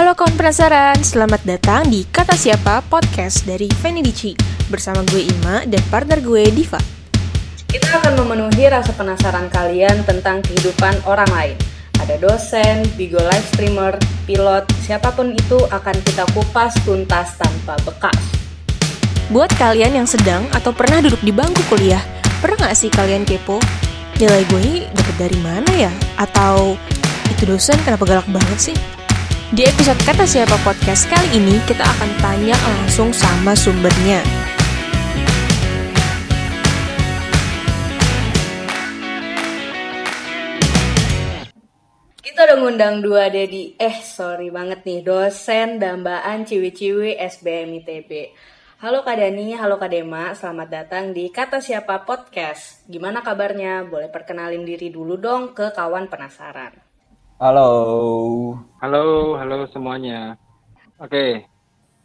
Halo kawan penasaran, selamat datang di Kata Siapa Podcast dari Feni Dici Bersama gue Ima dan partner gue Diva Kita akan memenuhi rasa penasaran kalian tentang kehidupan orang lain ada dosen, bigo live streamer, pilot, siapa pun itu akan kita kupas tuntas tanpa bekas. Buat kalian yang sedang atau pernah duduk di bangku kuliah, pernah nggak sih kalian kepo? Nilai gue ini dapat dari mana ya? Atau itu dosen kenapa galak banget sih? Di episode Kata Siapa Podcast kali ini, kita akan tanya langsung sama sumbernya. Kita udah ngundang dua dedi, eh sorry banget nih, dosen dambaan ciwi-ciwi SBM ITB. Halo Kak Dani, halo Kak Dema, selamat datang di Kata Siapa Podcast. Gimana kabarnya? Boleh perkenalin diri dulu dong ke kawan penasaran. Halo. Halo, halo semuanya. Oke,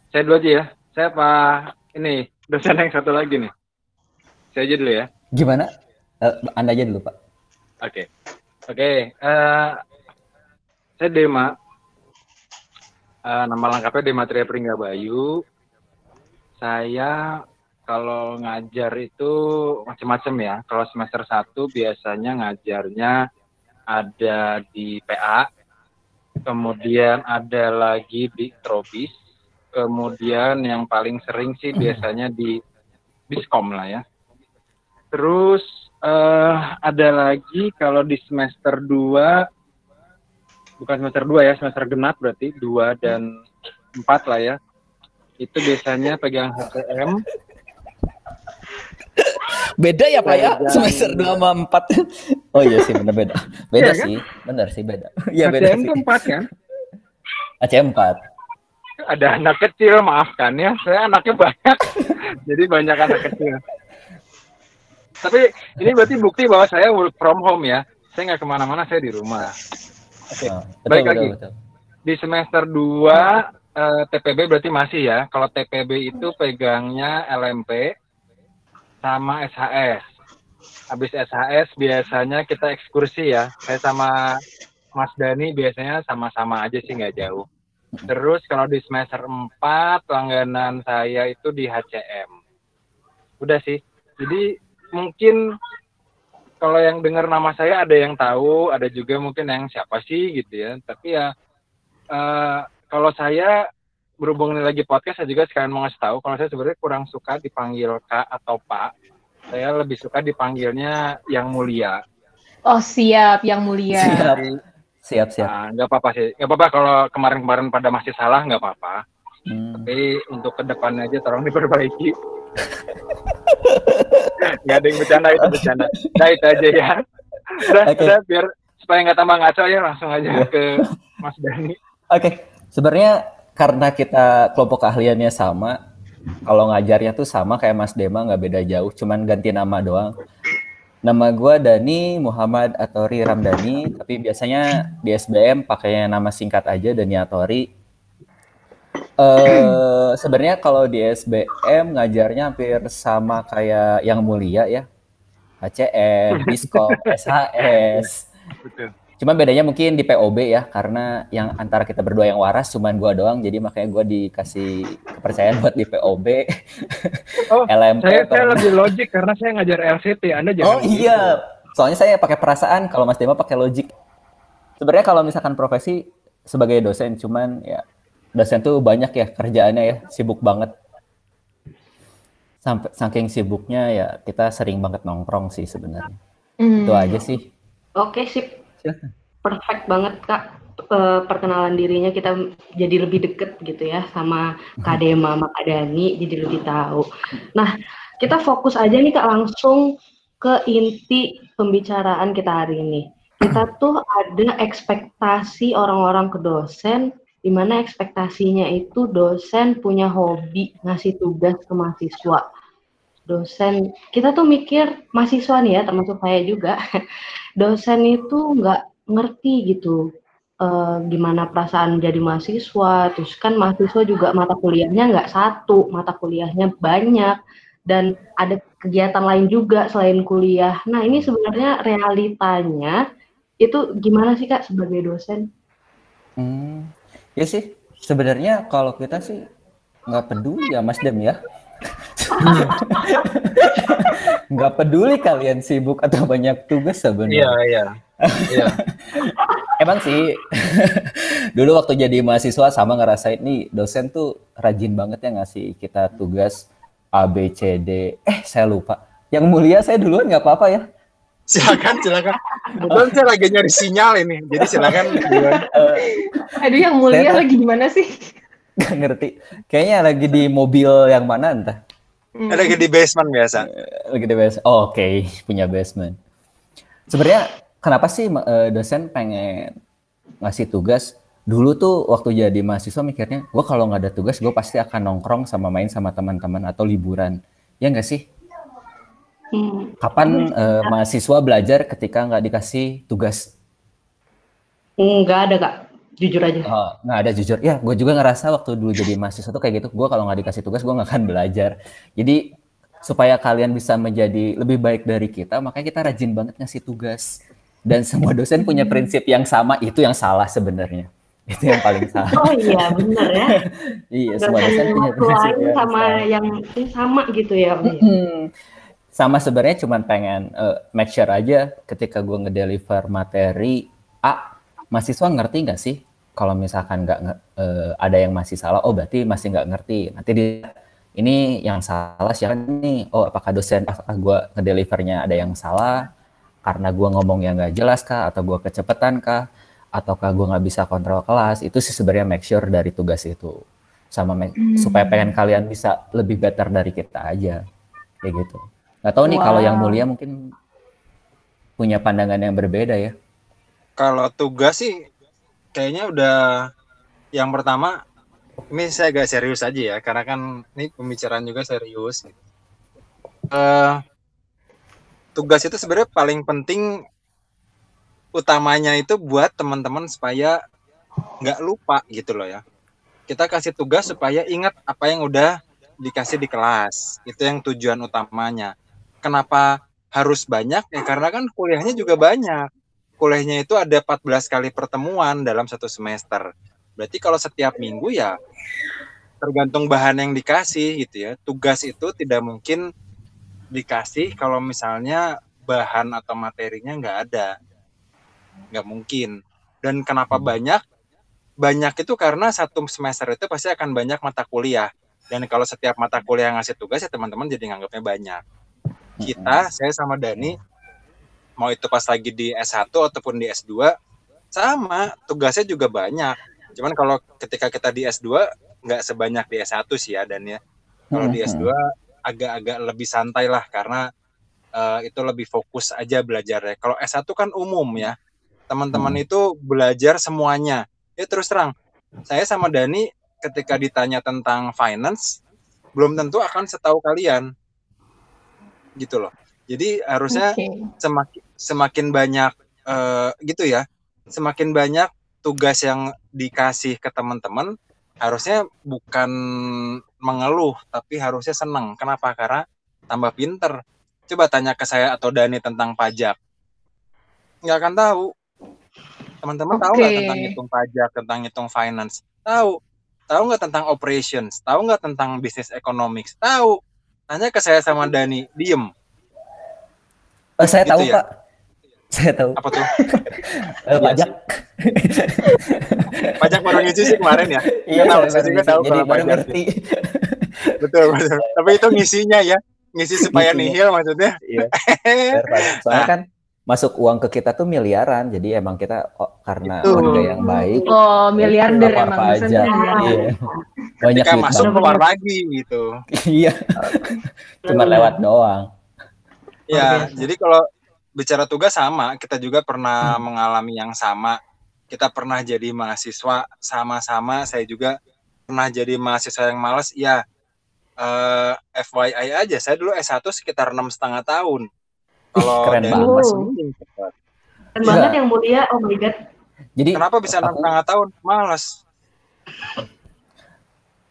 saya dulu aja ya. Saya Pak ini dosen yang satu lagi nih. Saya aja dulu ya. Gimana? Uh, anda aja dulu, Pak. Oke. Oke, uh, saya Dema. Uh, nama lengkapnya Dematria Pringgabayu. Saya kalau ngajar itu macam-macam ya. Kalau semester 1 biasanya ngajarnya ada di PA, kemudian ada lagi di Trobis, kemudian yang paling sering sih biasanya di Biskom lah ya. Terus uh, ada lagi kalau di semester 2 bukan semester 2 ya, semester genap berarti 2 dan 4 lah ya. Itu biasanya pegang HTM, Beda ya Pak ya? Semester 2 sama 4. Oh iya sih benar beda. Beda kan? sih. Benar sih beda. Iya beda HTM sih. 4 kan? ACM 4. Ada anak kecil, maafkan ya. Saya anaknya banyak. Jadi banyak anak kecil. Tapi ini berarti bukti bahwa saya work from home ya. Saya nggak ke mana-mana, saya di rumah. Oke, Oh, balik betul, lagi. betul. Di semester 2 eh, TPB berarti masih ya. Kalau TPB itu pegangnya LMP sama SHS. Habis SHS biasanya kita ekskursi ya. Saya sama Mas Dani biasanya sama-sama aja sih nggak jauh. Terus kalau di semester 4 langganan saya itu di HCM. Udah sih. Jadi mungkin kalau yang dengar nama saya ada yang tahu, ada juga mungkin yang siapa sih gitu ya. Tapi ya eh, kalau saya berhubung ini lagi podcast saya juga sekalian mau ngasih tahu kalau saya sebenarnya kurang suka dipanggil Kak atau Pak. Saya lebih suka dipanggilnya yang mulia. Oh siap, yang mulia. Siap. Siap, siap. Nah, nggak apa-apa sih. Nggak apa-apa kalau kemarin-kemarin pada masih salah nggak apa-apa. Hmm. Tapi untuk ke depannya aja tolong diperbaiki. Nggak ada yang bercanda itu bercanda. Nah itu aja ya. Udah, Oke. udah biar supaya nggak tambah ngaco ya langsung aja Iya. ke Mas Dani. Oke. Sebenarnya karena kita kelompok keahliannya sama, kalau ngajarnya tuh sama kayak Mas Dema nggak beda jauh, cuman ganti nama doang. Nama gue Dani Muhammad Atori Ramdhani, tapi biasanya di SBM pakainya nama singkat aja Dani Atori. Eh sebenarnya kalau di SBM ngajarnya hampir sama kayak yang mulia ya. HCM, Biskom, SHS. Cuma bedanya mungkin di POB ya, karena yang antara kita berdua yang waras cuman gua doang, jadi makanya gua dikasih kepercayaan buat di POB. Oh, LMP. Saya saya lebih logik karena saya ngajar LCT. Anda jangan. Oh iya, soalnya saya pakai perasaan, kalau Mas Dema pakai logik. Sebenarnya kalau misalkan profesi sebagai dosen, cuman ya dosen tuh banyak ya kerjaannya ya, sibuk banget. Sampai saking sibuknya ya kita sering banget nongkrong sih sebenarnya. Hmm. Itu aja sih. Oke sip, Perfect banget kak. Eh, perkenalan dirinya kita jadi lebih deket gitu ya sama Kak Dema sama Kak Dani jadi lebih tahu. Nah kita fokus aja nih kak langsung ke inti pembicaraan kita hari ini. Kita tuh ada ekspektasi orang-orang ke dosen, di mana ekspektasinya itu dosen punya hobi ngasih tugas ke mahasiswa. Dosen, kita tuh mikir mahasiswa nih ya, termasuk saya juga, dosen itu nggak ngerti gitu eh, gimana perasaan jadi mahasiswa. Terus kan mahasiswa juga mata kuliahnya nggak satu, mata kuliahnya banyak dan ada kegiatan lain juga selain kuliah. Nah ini sebenarnya realitanya itu gimana sih kak sebagai dosen? Hmm, ya sih. Sebenarnya kalau kita sih nggak peduli ya Mas Dem ya. Nggak peduli kalian sibuk atau banyak tugas Iya, sebenarnya. iya. Iya. Emang sih dulu waktu jadi mahasiswa sama ngerasain nih dosen tuh rajin banget ya ngasih kita tugas A B C D. Eh saya lupa. Yang mulia saya duluan nggak apa-apa ya. Silakan, silakan. Kebetulan saya lagi nyari sinyal ini. Jadi silakan. duluan. Aduh yang mulia Saya- lagi di mana sih? Gak ngerti. Kayaknya lagi di mobil yang mana entah. Hmm. Lagi di basement biasa. Lagi di basement. Oh, Oke, punya basement. Sebenarnya kenapa sih eh, dosen pengen ngasih tugas? Dulu tuh waktu jadi mahasiswa mikirnya, gue kalau nggak ada tugas, gue pasti akan nongkrong sama main sama teman-teman atau liburan. Ya nggak sih? Hmm. Kapan eh, mahasiswa belajar ketika nggak dikasih tugas? Nggak ada kak, jujur aja. Oh, nggak ada jujur. Ya, gue juga ngerasa waktu dulu jadi mahasiswa tuh kayak gitu. Gue kalau nggak dikasih tugas, gue nggak akan belajar. Jadi supaya kalian bisa menjadi lebih baik dari kita, makanya kita rajin banget ngasih tugas. Dan semua dosen punya prinsip yang sama, itu yang salah sebenarnya. Itu yang paling salah. Oh iya bener ya. iya, semua dosen Dosen punya prinsip yang sama sama. yang ini sama gitu ya. Ya? Hmm. Sama sebenarnya cuman pengen eh, make sure aja ketika gue ngedeliver materi A, mahasiswa ngerti nggak sih? Kalau misalkan nggak eh, ada yang masih salah, oh berarti masih nggak ngerti. Nanti dia ini yang salah siapa nih? Oh apakah dosen, apakah gue ngedelivernya ada yang salah? Karena gue ngomong yang nggak jelas kah? Atau gue kecepatan kah? Ataukah gue nggak bisa kontrol kelas? Itu sih sebenarnya make sure dari tugas itu. Sama make- supaya pengen kalian bisa lebih better dari kita aja. Kayak gitu. Nggak tahu nih kalau yang Wow. mulia mungkin punya pandangan yang berbeda ya. Kalau tugas sih kayaknya udah yang pertama ini saya agak serius aja ya karena kan ini pembicaraan juga serius. Eh tugas itu sebenarnya paling penting utamanya itu buat teman-teman supaya nggak lupa gitu loh ya. Kita kasih tugas supaya ingat apa yang udah dikasih di kelas. Itu yang tujuan utamanya. Kenapa harus banyak? Ya karena kan kuliahnya juga banyak kuliahnya itu ada 14 kali pertemuan dalam satu semester. Berarti kalau setiap minggu ya tergantung bahan yang dikasih gitu ya. Tugas itu tidak mungkin dikasih kalau misalnya bahan atau materinya nggak ada. Nggak mungkin. Dan kenapa banyak? Banyak itu karena satu semester itu pasti akan banyak mata kuliah. Dan kalau setiap mata kuliah ngasih tugas ya teman-teman jadi nganggapnya banyak. Kita, saya sama Dani, mau itu pas lagi di S1 ataupun di S2 sama tugasnya juga banyak. Cuman kalau ketika kita di S2 nggak sebanyak di S1 sih ya dan ya. Kalau di S2 agak-agak lebih santai lah karena eh, itu lebih fokus aja belajarnya. Kalau S1 kan umum ya teman-teman itu belajar semuanya. Ya terus terang saya sama Dani ketika ditanya tentang finance belum tentu akan setahu kalian. Gitu loh jadi harusnya Oke. semakin semakin banyak eh, gitu ya semakin banyak tugas yang dikasih ke teman-teman harusnya bukan mengeluh tapi harusnya senang kenapa? Karena tambah pinter. Coba tanya ke saya atau Dani tentang pajak. Nggak akan tahu. Teman-teman tahu nggak tentang hitung pajak tentang hitung finance? Tahu. Tahu nggak tentang operations? Tahu nggak tentang bisnis economics? Tahu. Tanya ke saya sama Dani. Diem Eh, saya Gitu tahu ya? pak. Saya tahu. apa tuh Eh, Iya pajak. pajak baru ngisi sih kemarin ya Iya, tahu, saya juga tahu Jadi kalau baru pajak ngerti. betul betul tapi itu ngisinya ya ngisi supaya nihil maksudnya Iya. Soalnya Nah. kan masuk uang ke kita tuh miliaran, jadi emang kita oh, karena Itu. warga yang baik, Oh, miliarder lapor emang pajak. dosen miliarder. Iya. Banyak ketika masuk keluar lagi gitu Iya. Cuma lewat doang. Ya jadi kalau bicara tugas sama kita juga Hmm. pernah mengalami yang sama. Kita pernah jadi mahasiswa sama-sama saya juga pernah jadi mahasiswa yang malas. Ya eh, FYI aja. Saya dulu S1 sekitar enam setengah tahun. Kalau keren banget. masih cepat. Keren banget yang mulia, oh my god. Jadi kenapa bisa enam aku- setengah tahun? Malas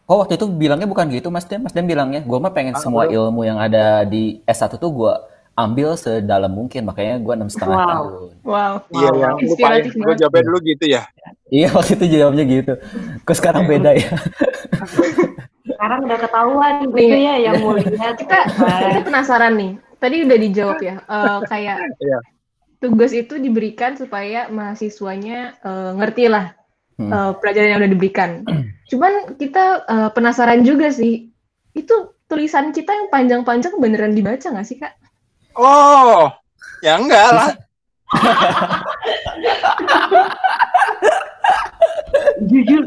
Oh waktu itu bilangnya bukan gitu Mas Dem, Mas Dem bilangnya, gue mah pengen Ah, semua ilmu yang ada di S1 tuh gue ambil sedalam mungkin makanya gue enam setengah Wow. tahun Wow. Iya, Wow. yang lupain. Gue jawabnya dulu gitu ya. iya waktu itu jawabnya gitu kok sekarang beda ya Sekarang udah ketahuan gitu Nih. ya yang mau lihat. Kita kita penasaran nih. Tadi udah dijawab ya. eh, kayak Iya. tugas itu diberikan supaya mahasiswanya eh, ngerti lah Hmm. eh, pelajaran yang udah diberikan. Cuman kita eh, penasaran juga sih. Itu tulisan kita yang panjang-panjang beneran dibaca nggak sih kak? Oh, ya enggak lah. Jujur.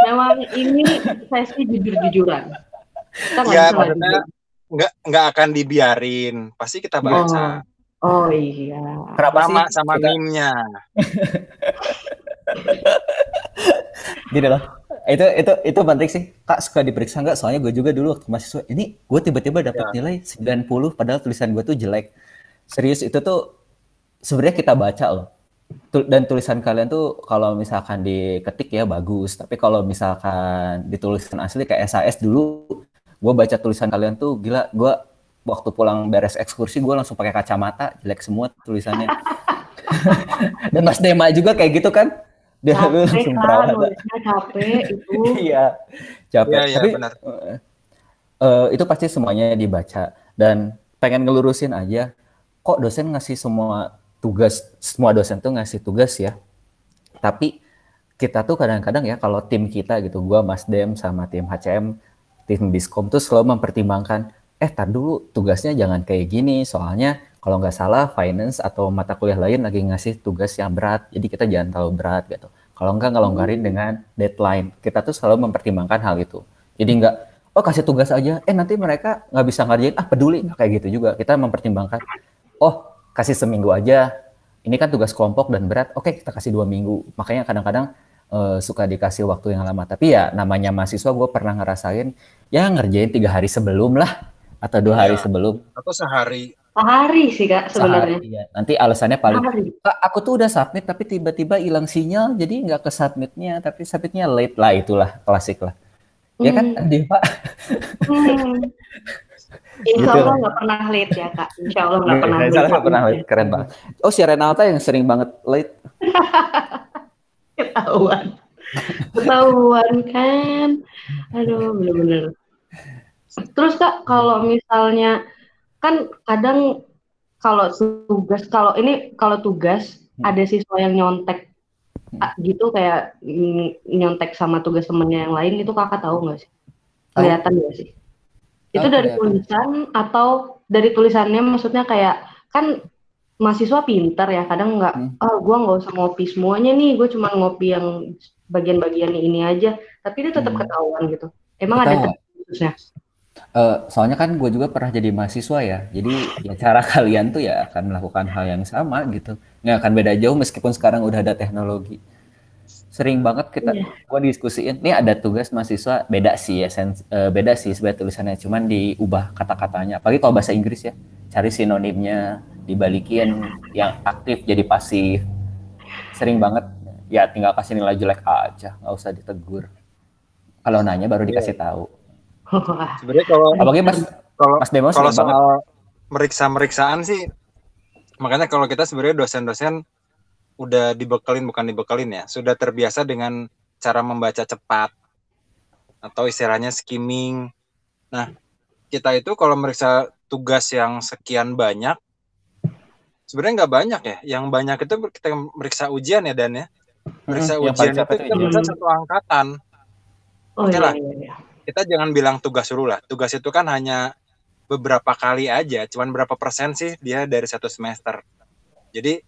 Memang ini sesi jujur-jujuran. Kita nggak Ya, maksudnya lagi. enggak enggak akan dibiarin. Pasti kita baca. Oh iya. kenapa Sama sih sama meme-nya. gini loh itu itu itu penting sih. Kak suka diperiksa nggak? Soalnya gue juga dulu waktu mahasiswa ini gue tiba-tiba dapat nilai 90 padahal tulisan gue tuh jelek. Serius itu tuh sebenarnya kita baca loh. Dan tulisan kalian tuh kalau misalkan diketik ya bagus. Tapi kalau misalkan dituliskan asli kayak SAS dulu gue baca tulisan kalian tuh gila gue waktu pulang beres ekskursi gue langsung pakai kacamata jelek semua tulisannya. Dan Mas Dema juga kayak gitu kan dia lu Capek langsung kan, perawatan nulisnya capek itu. Iya, capek. Iya, iya, Tapi benar. eh, eh, itu pasti semuanya dibaca dan pengen ngelurusin aja. Kok dosen ngasih semua tugas, semua dosen tuh ngasih tugas ya. Tapi kita tuh kadang-kadang ya kalau tim kita gitu, gua Mas Dem sama tim HCM, tim Biskom tuh selalu mempertimbangkan, eh tar dulu tugasnya jangan kayak gini, soalnya kalau nggak salah finance atau mata kuliah lain lagi ngasih tugas yang berat, jadi kita jangan terlalu berat gitu. Kalau nggak ngelonggarin dengan deadline, kita tuh selalu mempertimbangkan hal itu. Jadi nggak, oh kasih tugas aja, eh nanti mereka nggak bisa ngerjain, ah peduli nggak kayak gitu juga. Kita mempertimbangkan, oh kasih seminggu aja, ini kan tugas kelompok dan berat, oke kita kasih dua minggu. Makanya kadang-kadang eh, suka dikasih waktu yang lama. Tapi ya namanya mahasiswa, gue pernah ngerasain, ya ngerjain tiga hari sebelum lah, atau dua hari Iya. sebelum. Atau sehari. Sehari sih kak sebenarnya. Sehari, iya. Nanti alasannya paling, Sehari. Kak, aku tuh udah submit tapi tiba-tiba hilang sinyal, jadi nggak ke submitnya, tapi submitnya late lah, itulah klasik lah. Ya kan, Hmm. Diva? Hmm. Insya Gitu. Allah nggak pernah late ya kak. Insya Allah nggak pernah Saya salah nggak pernah late, keren banget. Oh, si Renata yang sering banget late. Ketahuan. Ketahuan kan. Aduh bener-bener. Terus kak kalau misalnya kan kadang kalau tugas kalau ini kalau tugas Hmm. ada siswa yang nyontek gitu kayak nyontek sama tugas temennya yang lain itu kakak tahu nggak sih? Kelihatan nggak sih? Itu dari kelihatan. tulisan atau dari tulisannya maksudnya kayak kan mahasiswa pintar ya kadang nggak Hmm. ah gua nggak usah ngopi semuanya nih gue cuma ngopi yang bagian-bagian ini aja tapi itu tetap Hmm. ketahuan gitu emang ada khususnya Eh, soalnya kan gue juga pernah jadi mahasiswa ya, jadi ya cara kalian tuh ya akan melakukan hal yang sama gitu, nggak akan beda jauh meskipun sekarang udah ada teknologi. Sering banget kita, Iya. gue diskusiin, nih ada tugas mahasiswa beda sih ya, eh, beda sih sebenarnya tulisannya, cuman diubah kata-katanya. Apalagi kalau bahasa Inggris ya, cari sinonimnya, dibalikin yang aktif jadi pasif. Sering banget, ya tinggal kasih nilai jelek aja, nggak usah ditegur. Kalau nanya baru dikasih tahu. Sebenarnya kalau Apalagi Mas kalau Mas Demo kalau banget. soal meriksa-meriksaan sih makanya kalau kita sebenarnya dosen-dosen udah dibekelin bukan dibekelin ya sudah terbiasa dengan cara membaca cepat atau istilahnya skimming nah kita itu kalau meriksa tugas yang sekian banyak sebenarnya nggak banyak ya yang banyak itu kita meriksa ujian ya Dan ya meriksa yang ujian itu kita ujian. meriksa satu angkatan oh Oke iya, lah. iya, iya. Kita jangan bilang tugas dulu lah. Tugas itu kan hanya beberapa kali aja, cuman berapa persen sih dia dari satu semester. Jadi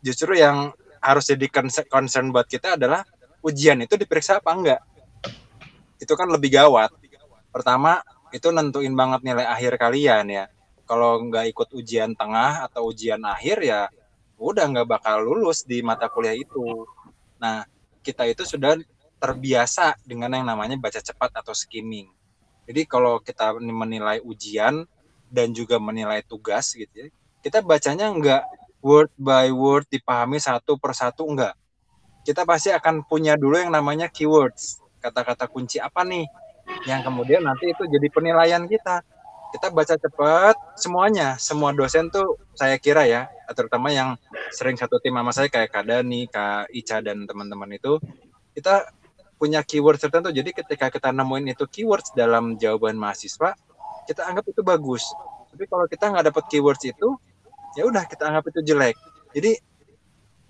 justru yang harus jadi concern buat kita adalah ujian itu diperiksa apa enggak. Itu kan lebih gawat. Pertama, itu nentuin banget nilai akhir kalian ya. Kalau nggak ikut ujian tengah atau ujian akhir ya udah nggak bakal lulus di mata kuliah itu. Nah, kita itu sudah terbiasa dengan yang namanya baca cepat atau skimming. Jadi kalau kita menilai ujian dan juga menilai tugas gitu ya, kita bacanya enggak word by word dipahami satu persatu enggak. Kita pasti akan punya dulu yang namanya keywords, kata-kata kunci apa nih, yang kemudian nanti itu jadi penilaian kita. kita baca cepat semuanya semua dosen tuh saya kira ya terutama yang sering satu tim sama saya kayak Kak Dani, Kak Ica dan teman-teman itu kita punya keyword tertentu. Jadi ketika kita nemuin itu keywords dalam jawaban mahasiswa kita anggap itu bagus. Tapi kalau kita nggak dapat keywords itu ya udah kita anggap itu jelek. Jadi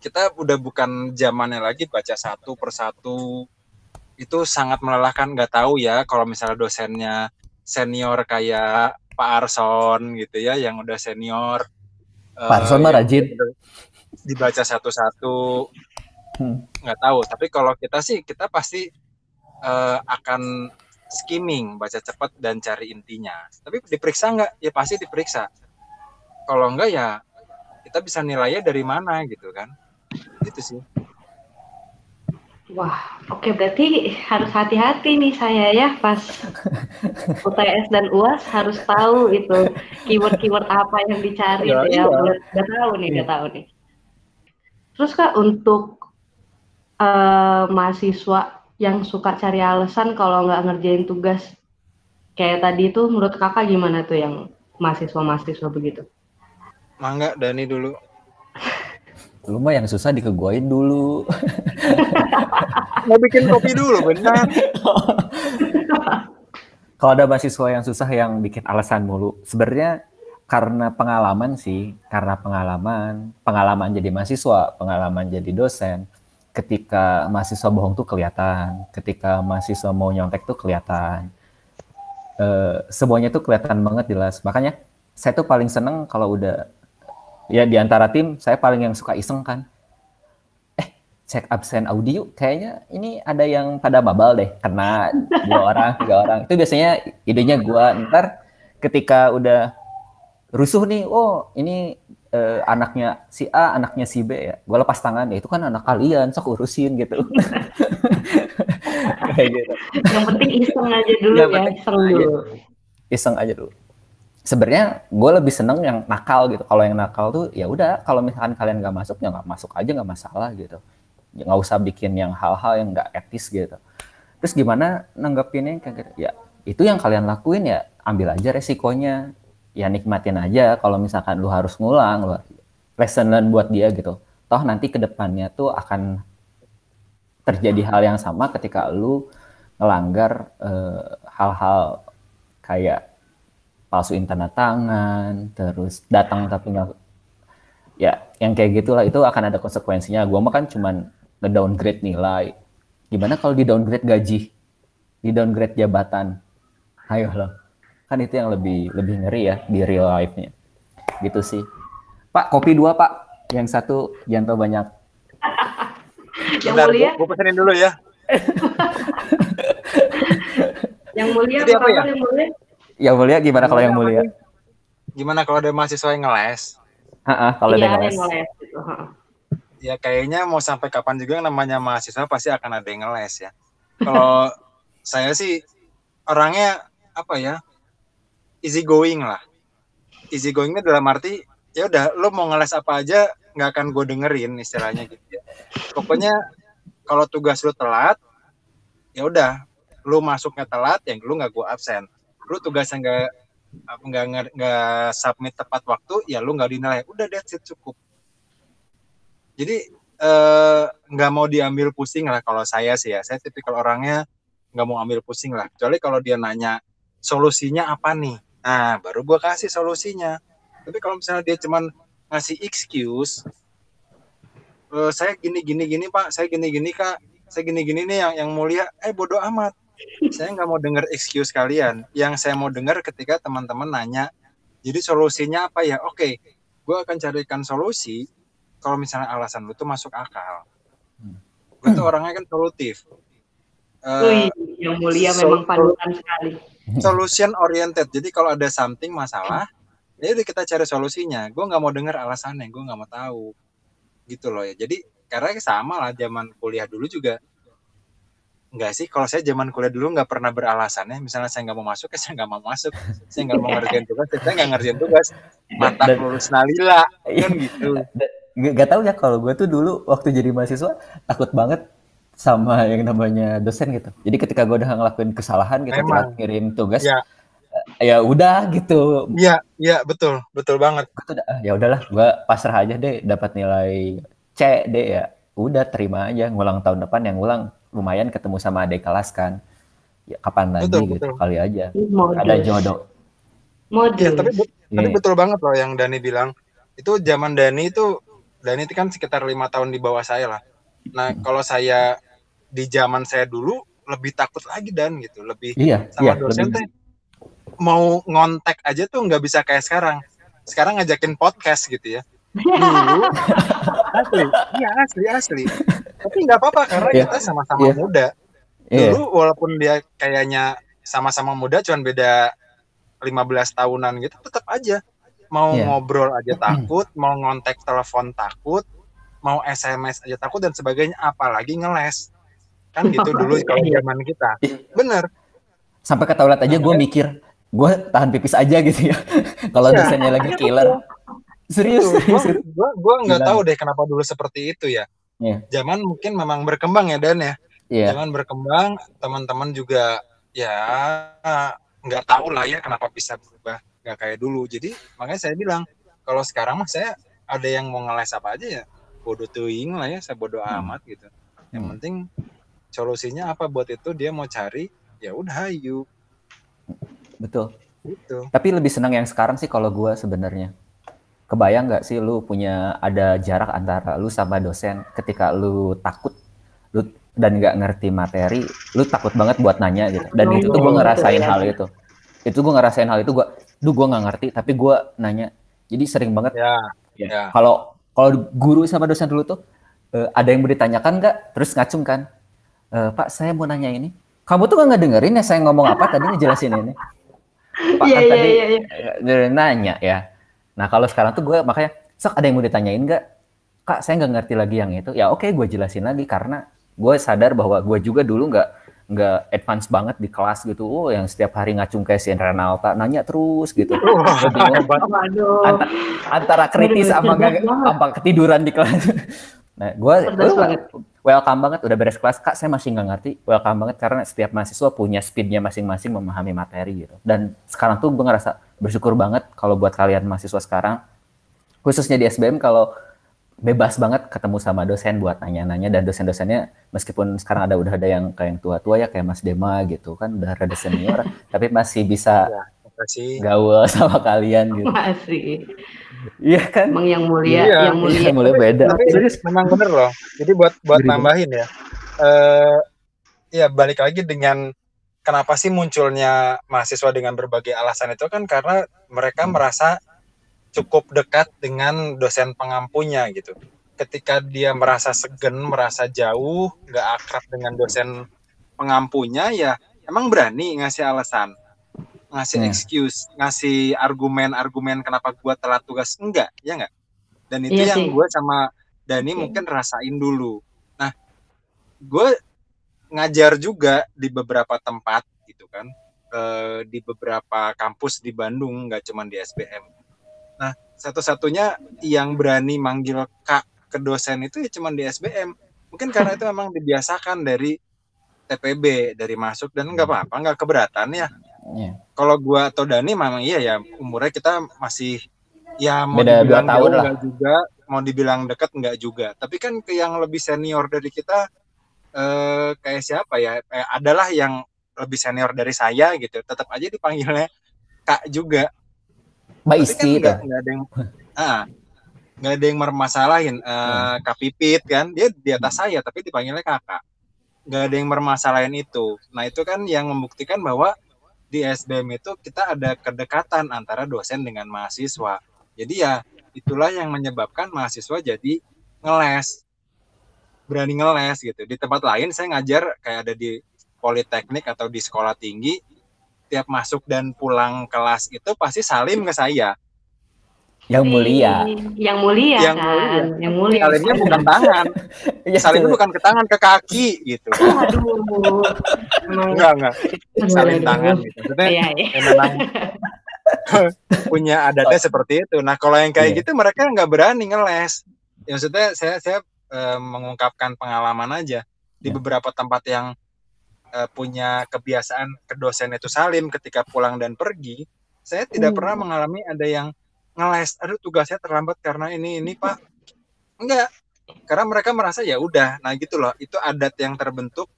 kita udah bukan zamannya lagi baca satu persatu itu sangat melelahkan nggak tahu ya kalau misalnya dosennya senior kayak Pak Arson gitu ya yang udah senior Pak Arson mah yang rajin. dibaca satu-satu Hmm. nggak tahu tapi kalau kita sih kita pasti eh, akan skimming baca cepat dan cari intinya tapi diperiksa nggak ya pasti diperiksa kalau enggak ya kita bisa nilainya dari mana gitu kan itu sih Wah, oke berarti harus hati-hati nih saya ya pas UTS dan UAS harus tahu itu keyword-keyword apa yang dicari Ya, ya. iya. Udah, udah tahu nih, udah tahu nih. Terus Kak untuk eh, mahasiswa yang suka cari alasan kalau nggak ngerjain tugas kayak tadi itu menurut Kakak gimana tuh yang mahasiswa-mahasiswa begitu? mangga Dani dulu Lu mah yang susah dikeguain dulu. mau bikin kopi dulu benar Kalau ada mahasiswa yang susah yang bikin alasan mulu, sebenarnya karena pengalaman sih, karena pengalaman, pengalaman jadi mahasiswa, pengalaman jadi dosen. Ketika mahasiswa bohong tuh kelihatan, ketika mahasiswa mau nyontek tuh kelihatan. Eh, semuanya tuh kelihatan banget jelas. Makanya saya tuh paling seneng kalau udah ya di antara tim saya paling yang suka iseng kan. Eh, cek absen audio kayaknya ini ada yang pada babal deh kena dua orang tiga orang itu biasanya idenya gua ntar ketika udah rusuh nih oh ini eh, anaknya si A anaknya si B ya. Gua lepas tangan ya itu kan anak kalian sok urusin gitu. Kayak gitu. Yang penting iseng aja dulu Yang ya, penting iseng aja. dulu. iseng aja dulu. Sebenarnya gue lebih seneng yang nakal gitu. Kalau yang nakal tuh ya udah kalau misalkan kalian nggak masuk ya nggak masuk aja nggak masalah gitu. Ya, nggak usah bikin yang hal-hal yang nggak etis gitu. Terus gimana nanggepinnya kayak gitu? Ya itu yang kalian lakuin ya ambil aja resikonya ya nikmatin aja kalau misalkan lu harus ngulang lu lesson learn buat dia gitu toh nanti ke depannya tuh akan terjadi hal yang sama ketika lu ngelanggar eh, hal-hal kayak palsuin tanda tangan, terus datang tapi nggak ya yang kayak gitulah itu akan ada konsekuensinya. Gua mah kan cuman nge-downgrade nilai. Gimana kalau di downgrade gaji? Di downgrade jabatan? Ayo loh. Kan itu yang lebih lebih ngeri ya di real life-nya. Gitu sih. Pak, kopi dua, Pak. Yang satu jangan terlalu banyak. Yang Bentar, mulia, gue pesenin dulu ya yang mulia Jadi apa apa ya? yang mulia? Yang mulia gimana kalau yang mulia? gimana kalau ada mahasiswa yang ngeles Heeh, kalau Iya, ada yang ngeles. gitu. ya kayaknya mau sampai kapan juga yang namanya mahasiswa pasti akan ada yang ngeles ya. Kalau saya sih orangnya apa ya easy going lah. Easy goingnya dalam arti ya udah lo mau ngeles apa aja nggak akan gue dengerin istilahnya gitu ya. Pokoknya kalau tugas lo telat ya udah lo masuknya telat yang lu nggak gue absen. Lu tugasnya nggak nggak nggak- submit tepat waktu ya lu nggak dinilai. Udah that's it cukup jadi eh, nggak mau diambil pusing lah kalau saya sih ya saya tipikal orangnya nggak mau ambil pusing lah kecuali kalau dia nanya solusinya apa nih nah baru gua kasih solusinya. Tapi kalau misalnya dia cuman ngasih excuse "Eh, saya gini gini gini pak. Saya gini gini kak. Saya gini gini nih yang yang mulia. Eh bodoh amat. Saya nggak mau dengar excuse kalian. Yang saya mau dengar ketika teman-teman nanya jadi solusinya apa ya? Oke gue akan carikan solusi kalau misalnya alasan lu tuh masuk akal. Gue tuh orangnya kan solutif. Wih, Eh, yang mulia so- memang panutan sekali. solution oriented. Jadi kalau ada something masalah, ya udah kita cari solusinya. Gue nggak mau dengar alasannya, gue nggak mau tahu. Gitu loh ya. Jadi karena sama lah zaman kuliah dulu juga. Enggak sih, kalau saya zaman kuliah dulu nggak pernah beralasannya. Misalnya saya nggak mau masuk, ya saya nggak mau masuk. Saya nggak mau ngerjain tugas, ya saya nggak ngerjain tugas. Mata lulus nalila, kan gitu. Gak, gak tau ya kalau gue tuh dulu waktu jadi mahasiswa takut banget sama yang namanya dosen gitu. Jadi ketika gue udah ngelakuin kesalahan gitu, Memang. telat ngirim tugas, Ya. ya udah gitu Iya, iya betul, betul banget. Tuh ah, ya udahlah gue pasrah aja deh dapat nilai C deh ya udah terima aja ngulang tahun depan yang ngulang lumayan ketemu sama adik kelas kan ya kapan lagi Betul, gitu betul. kali aja Modus. ada jodoh Modus. Iya, tapi bet- tapi Iya. betul banget loh yang Dani bilang. Itu zaman Dani itu Dani itu kan sekitar lima tahun di bawah saya lah. Nah, kalau saya di zaman saya dulu lebih takut lagi dan gitu, lebih iya sama iya dosen lebih teh mau ngontek aja tuh nggak bisa kayak sekarang. Sekarang ngajakin podcast gitu ya. Dulu asli, iya asli asli. Tapi nggak apa-apa karena Iya. kita sama-sama Iya. muda. iya Dulu walaupun dia kayaknya sama-sama muda, cuman beda 15 tahunan gitu, tetap aja mau Iya. ngobrol aja takut, mau ngontek telepon takut, mau SMS aja takut dan sebagainya, apalagi ngeles. Kan gitu dulu kalau Iya. zaman kita. Iya. Bener. sampai ke toilet aja gue mikir gue tahan pipis aja gitu ya kalau Iya. dosennya lagi killer serius gua, gua nggak tahu deh kenapa dulu seperti itu ya. Iya. Zaman mungkin memang berkembang ya Dan ya. iya Zaman berkembang, teman-teman juga ya nggak tahu lah ya kenapa bisa berubah nggak kayak dulu. Jadi makanya saya bilang kalau sekarang mah saya ada yang mau ngeles apa aja ya bodoh tuing lah ya, saya bodoh Hmm. amat gitu. Yang Hmm. penting solusinya apa buat itu dia mau cari ya udah ayo betul gitu. Tapi lebih senang yang sekarang sih kalau gue sebenarnya. Kebayang nggak sih lu punya ada jarak antara lu sama dosen ketika lu takut lu dan nggak ngerti materi, lu takut banget buat nanya gitu. Dan itu tuh gue ngerasain hal itu. Itu gue ngerasain hal itu gue, duh gue nggak ngerti tapi gue nanya. Jadi sering banget Ya, Ya. ya. Kalau kalau guru sama dosen dulu tuh eh, ada yang mau ditanyakan nggak? Terus ngacung kan? "Eh, Pak, saya mau nanya ini. Kamu tuh nggak dengerin ya saya ngomong apa tadi ngejelasin ini? Pak Iya, kan iya, tadi iya, iya. eh, nanya ya. Nah kalau sekarang tuh gue makanya sok ada yang mau ditanyain nggak? Kak, saya nggak ngerti lagi yang itu. Ya oke, gue jelasin lagi karena gue sadar bahwa gue juga dulu nggak nggak advance banget di kelas gitu. Oh, yang setiap hari ngacung kayak si Renalta nanya terus gitu. Anta- antara kritis sama nggak ketiduran di kelas. Nah, gue. Welcome banget udah beres kelas. Kak saya masih nggak ngerti. Welcome banget karena setiap mahasiswa punya speednya masing-masing memahami materi gitu. Dan sekarang tuh gue ngerasa bersyukur banget kalau buat kalian mahasiswa sekarang khususnya di SBM kalau bebas banget ketemu sama dosen buat nanya-nanya. Dan dosen-dosennya meskipun sekarang ada udah ada yang kayak yang tua-tua ya kayak Mas Dema gitu kan udah rada senior tapi masih bisa Makasih. gaul sama kalian gitu. Masih. Iya kan Emang yang mulia, Iya. yang mulia. Iya, mulai beda Tapi memang bener loh. Jadi buat buat nambahin ya. Eh ya balik lagi dengan kenapa sih munculnya mahasiswa dengan berbagai alasan itu kan karena mereka Hmm. merasa cukup dekat dengan dosen pengampunya gitu. Ketika dia merasa segen, merasa jauh, nggak akrab dengan dosen pengampunya ya emang berani ngasih alasan, ngasih Hmm. excuse, ngasih argumen-argumen kenapa gua telat tugas enggak, ya enggak? Dan itu Iya yang gue sama Dani Oke. mungkin rasain dulu. Nah, gue ngajar juga di beberapa tempat gitu kan, eh, di beberapa kampus di Bandung, nggak cuma di SBM. Nah, satu-satunya yang berani manggil kak ke dosen itu ya cuma di SBM. Mungkin karena itu memang dibiasakan dari TPB, dari masuk dan nggak apa-apa, nggak keberatan ya. Iya. Kalau gua atau Dani memang iya ya umurnya kita masih ya mau Beda dibilang tahun lah. juga, mau dibilang dekat nggak juga. Tapi kan ke yang lebih senior dari kita eh kayak siapa ya? Eh, adalah yang lebih senior dari saya gitu. Tetap aja dipanggilnya Kak juga. Mbak kan Isti itu nggak nggak ada yang ah nggak ada yang mermasalahin eh Kak Pipit kan dia di atas saya tapi dipanggilnya kakak nggak ada yang mermasalahin itu nah itu kan yang membuktikan bahwa di SBM itu kita ada kedekatan antara dosen dengan mahasiswa. Jadi ya itulah yang menyebabkan mahasiswa jadi ngeles. Berani ngeles gitu. Di tempat lain saya ngajar kayak ada di politeknik atau di sekolah tinggi tiap masuk dan pulang kelas itu pasti salim ke saya yang mulia Yang mulia Yang kan. mulia. Yang mulia. salimnya bukan tangan Iya, salimnya bukan ke tangan ke kaki gitu Aduh. Enggak enggak salim tangan gitu maksudnya Iya, iya. ya memang punya adatnya seperti itu nah kalau yang kayak Iya. gitu mereka nggak berani ngeles ya maksudnya saya saya eh, mengungkapkan pengalaman aja di Iya. beberapa tempat yang eh, punya kebiasaan ke dosen itu salim ketika pulang dan pergi, saya tidak Hmm. pernah mengalami ada yang ngeles, aduh tugasnya terlambat karena ini ini Pak. Enggak, karena mereka merasa ya udah, nah gitu loh, itu adat yang terbentuk,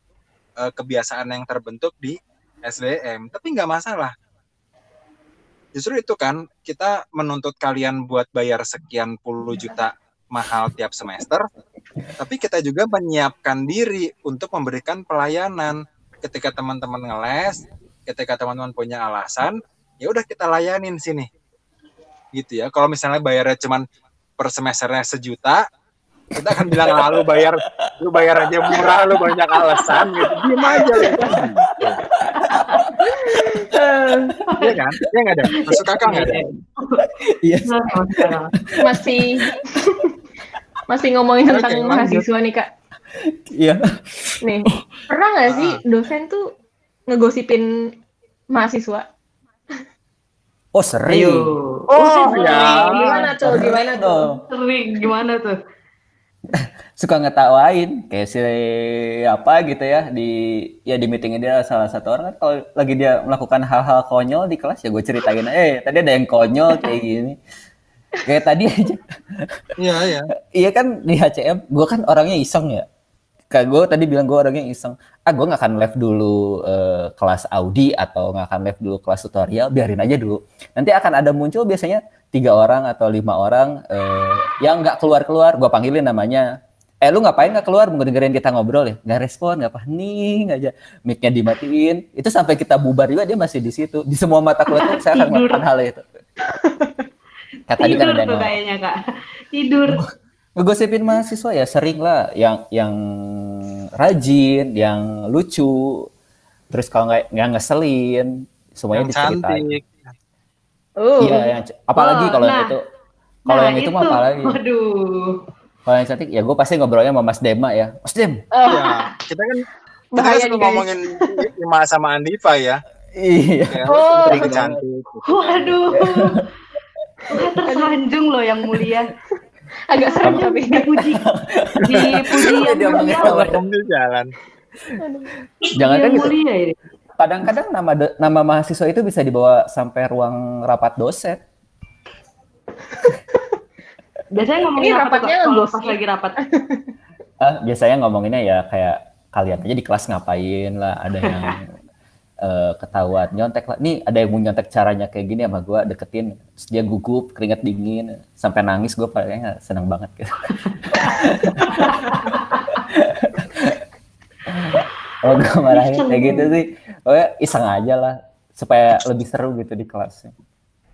eh, kebiasaan yang terbentuk di SDM, tapi nggak masalah. Justru itu kan kita menuntut kalian buat bayar sekian puluh juta mahal tiap semester, tapi kita juga menyiapkan diri untuk memberikan pelayanan ketika teman-teman ngeles, ketika teman-teman punya alasan, ya udah kita layanin sini. Gitu ya. Kalau misalnya bayarnya cuman per semesternya sejuta, kita akan bilang "Ah, lu bayar lu bayar aja murah, lu banyak alasan gitu. Diem aja lu. Iya kan? Iya nggak ada? Masuk kakak nggak ada? Iya. Masih masih ngomongin tentang mahasiswa nih kak. Iya. Nih, pernah nggak sih dosen tuh ngegosipin mahasiswa? Oh sering. Ayo. Oh, ya. Gimana tuh? Gimana tuh? Sering gimana tuh? Suka ngetawain kayak si apa gitu ya di ya di meetingnya dia salah satu orang kan kalau lagi dia melakukan hal-hal konyol di kelas ya gue ceritain eh tadi ada yang konyol kayak gini kayak tadi aja Iya, iya. Iya kan di HCM, gue kan orangnya iseng ya. Kayak gue tadi bilang gue orangnya iseng. Ah gue nggak akan live dulu eh, kelas Audi atau nggak akan live dulu kelas tutorial, biarin aja dulu. Nanti akan ada muncul biasanya tiga orang atau lima orang eh, yang nggak keluar-keluar. Gue panggilin namanya. Eh lu ngapain nggak keluar? Mau dengerin kita ngobrol ya? Nggak respon, nggak apa nih aja. Mic-nya dimatiin. Itu sampai kita bubar juga dia masih di situ. Di semua mata kuliah saya akan melakukan hal itu. Kan Tidur ada tuh kayaknya kak. Tidur. Ngegosipin mahasiswa ya sering lah yang yang rajin, yang lucu, terus kalau nggak nggak ngeselin, semuanya Yang diceritain. cantik. Uh, Iya, yang apalagi Oh, kalau yang nah. itu, kalau Nah, yang itu, mah apalagi. Waduh. Kalau yang cantik, ya gue pasti ngobrolnya sama Mas Dema ya. Mas Dem, oh, Ya, kita kan kita kan Bahaya guys. ngomongin Ima sama Andiva ya. iya. Kayak Oh. cantik. Waduh. Wah, tersanjung loh yang mulia. Agak serem Tersanjung tapi. dipuji. Dipuji yang Dia mulia. jalan. Jangan kan gitu. Kadang-kadang nama nama mahasiswa itu bisa dibawa sampai ruang rapat dosen. Biasanya ngomongin Ini apa tuh, rapatnya ngegosip. pas lagi rapat. Ah, biasanya ngomonginnya ya kayak kalian aja di kelas ngapain lah, ada yang eh, ketahuan nyontek lah. Nih ada yang mau nyontek caranya kayak gini sama gue deketin, terus dia gugup, keringet dingin, sampai nangis gue kayaknya seneng banget gitu. Kalau gue marahin kayak gitu sih, pokoknya iseng aja lah supaya lebih seru gitu di kelasnya.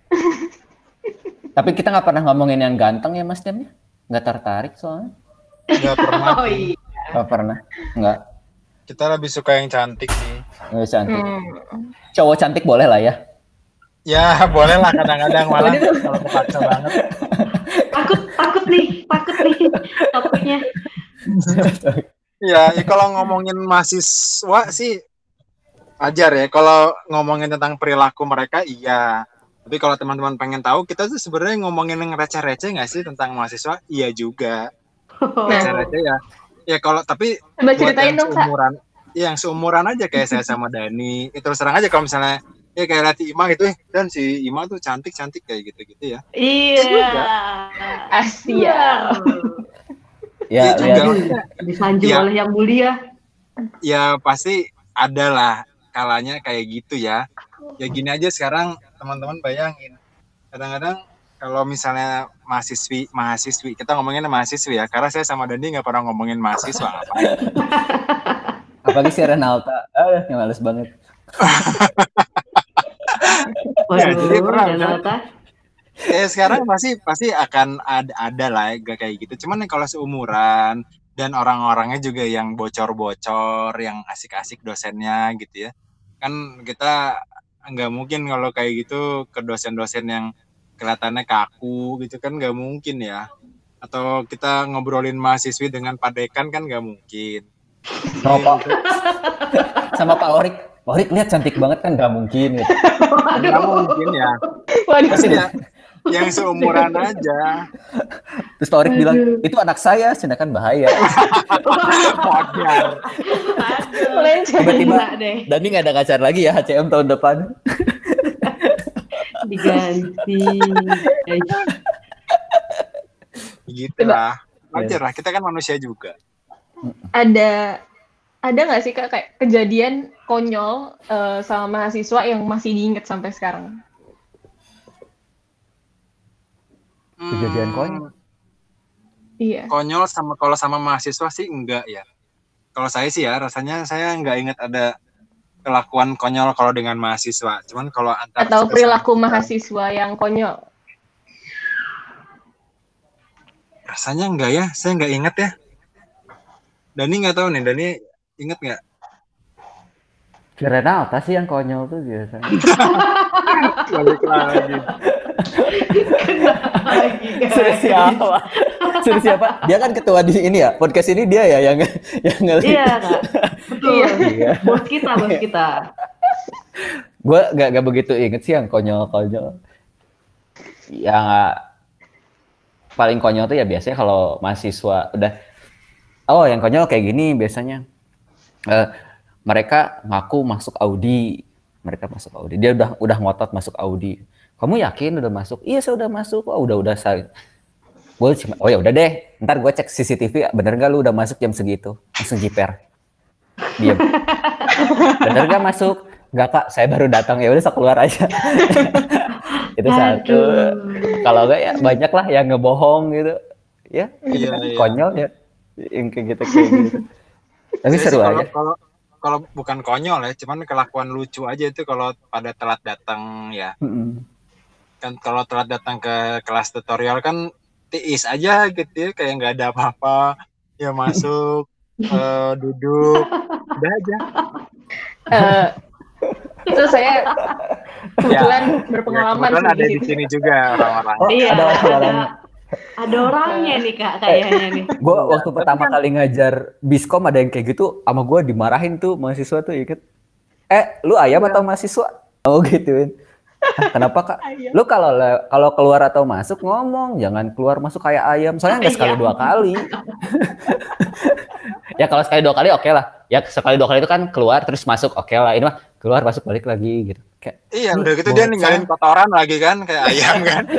Tapi kita nggak pernah ngomongin yang ganteng ya Mas Dem ya? Nggak tertarik soalnya. Nggak pernah. Oh iya. Nggak pernah. Nggak. Kita lebih suka yang cantik sih. Nggak cantik. Hmm. Cowok cantik boleh lah ya. Ya boleh lah kadang-kadang malah kalau kepaksa banget. Takut, takut nih, takut nih topiknya. Ya, ya kalau ngomongin mahasiswa sih ajar ya. Kalau ngomongin tentang perilaku mereka iya. Tapi kalau teman-teman pengen tahu, kita tuh sebenarnya ngomongin yang receh-receh nggak sih tentang mahasiswa? Iya juga. Oh. Receh-receh ya. Ya kalau tapi Coba ceritain yang dong, Kak. seumuran, ya, yang seumuran aja kayak saya sama Dani. Itu terus terang aja kalau misalnya ya kayak Lati Ima gitu, eh, dan si Ima tuh cantik-cantik kayak gitu-gitu ya. Iya. Asia. Ya, Iya lihat. juga. Disanjung Iya. oleh yang mulia. ya pasti ada lah kalanya kayak gitu ya. Ya gini aja sekarang teman-teman bayangin. Kadang-kadang kalau misalnya mahasiswi, mahasiswi, kita ngomongin mahasiswi ya, karena saya sama Dandi nggak pernah ngomongin mahasiswa apa. Apalagi si Renalta. Ah, yang males banget. Ya, jadi Waduh, pernah, Janata. Ya sekarang pasti pasti akan ada, ada lah ya, gak kayak gitu. Cuman nih kalau seumuran dan orang-orangnya juga yang bocor-bocor, yang asik-asik dosennya gitu ya. Kan kita nggak mungkin kalau kayak gitu ke dosen-dosen yang kelihatannya kaku gitu kan nggak mungkin ya. Atau kita ngobrolin mahasiswi dengan Pak Dekan kan nggak mungkin. Sama Pak Orik. Pak Orik lihat cantik banget kan nggak mungkin gitu. Nggak mungkin ya. Pasti ya yang seumuran aja. Terus Pak Orik bilang, itu anak saya, sedangkan bahaya. Tiba-tiba Dani nggak ada ngajar lagi ya HCM tahun depan. Diganti. Gitu lah. Wajar lah, kita kan manusia juga. Ada ada nggak sih kak kayak kejadian konyol eh, sama mahasiswa yang masih diingat sampai sekarang? Kejadian Hmm, konyol. Iya. Konyol sama kalau sama mahasiswa sih enggak ya. Kalau saya sih ya, rasanya saya nggak ingat ada kelakuan konyol kalau dengan mahasiswa. Cuman kalau antar Atau perilaku sama- mahasiswa yang konyol. Rasanya enggak ya, saya nggak ingat ya. Dani nggak tahu nih, Dani inget nggak? Kirain apa sih yang konyol tuh biasanya? Balik lagi. Suruh siapa? Suruh siapa? Dia kan ketua di ini ya, podcast ini dia ya yang yang ngelit. Iya, Kak. Betul. Iya. Bos kita, bos kita. Gue gak, gak begitu inget sih yang konyol-konyol. Yang paling konyol tuh ya biasanya kalau mahasiswa udah, oh yang konyol kayak gini biasanya. Eh, mereka ngaku masuk Audi, mereka masuk Audi. Dia udah udah ngotot masuk Audi. Kamu yakin udah masuk? Iya saya udah masuk. Oh udah udah saya. Gue cuma, oh ya udah deh. Ntar gue cek CCTV, bener gak lu udah masuk jam segitu? Langsung jiper. Diam. bener gak masuk? Enggak kak, saya baru datang ya udah saya keluar aja. itu satu. Kalau enggak ya banyak lah yang ngebohong gitu. Ya, Iya, kan iya. konyol ya. Yang kayak gitu kayak gitu. Tapi Saya seru sih kalau, aja. Kalau, kalau bukan konyol ya, cuman kelakuan lucu aja itu kalau pada telat datang ya. Mm-mm. Kan kalau telat datang ke kelas tutorial kan tiis aja gitu ya, kayak nggak ada apa-apa. Ya masuk, eh, duduk, udah aja. Eh, itu saya kebetulan Ya, berpengalaman kebetulan sih ada di sini juga orang-orang. Oh, Iya, ada ada, orang. ada orangnya nih, Kak, kayaknya nih. Gue waktu pertama kali ngajar biskom ada yang kayak gitu, sama gue dimarahin tuh mahasiswa tuh inget. Eh, lu ayam atau mahasiswa? Oh gituin. "Hah, Kenapa kak? Ayam. Lu kalau kalau keluar atau masuk ngomong, jangan keluar masuk kayak ayam. Soalnya nggak sekali Ayam. dua kali. ya kalau sekali dua kali oke lah. Ya sekali dua kali itu kan keluar terus masuk oke lah. Ini mah keluar masuk balik lagi gitu. Kayak Iya, udah gitu dia ninggalin kotoran lagi kan, kayak ayam kan.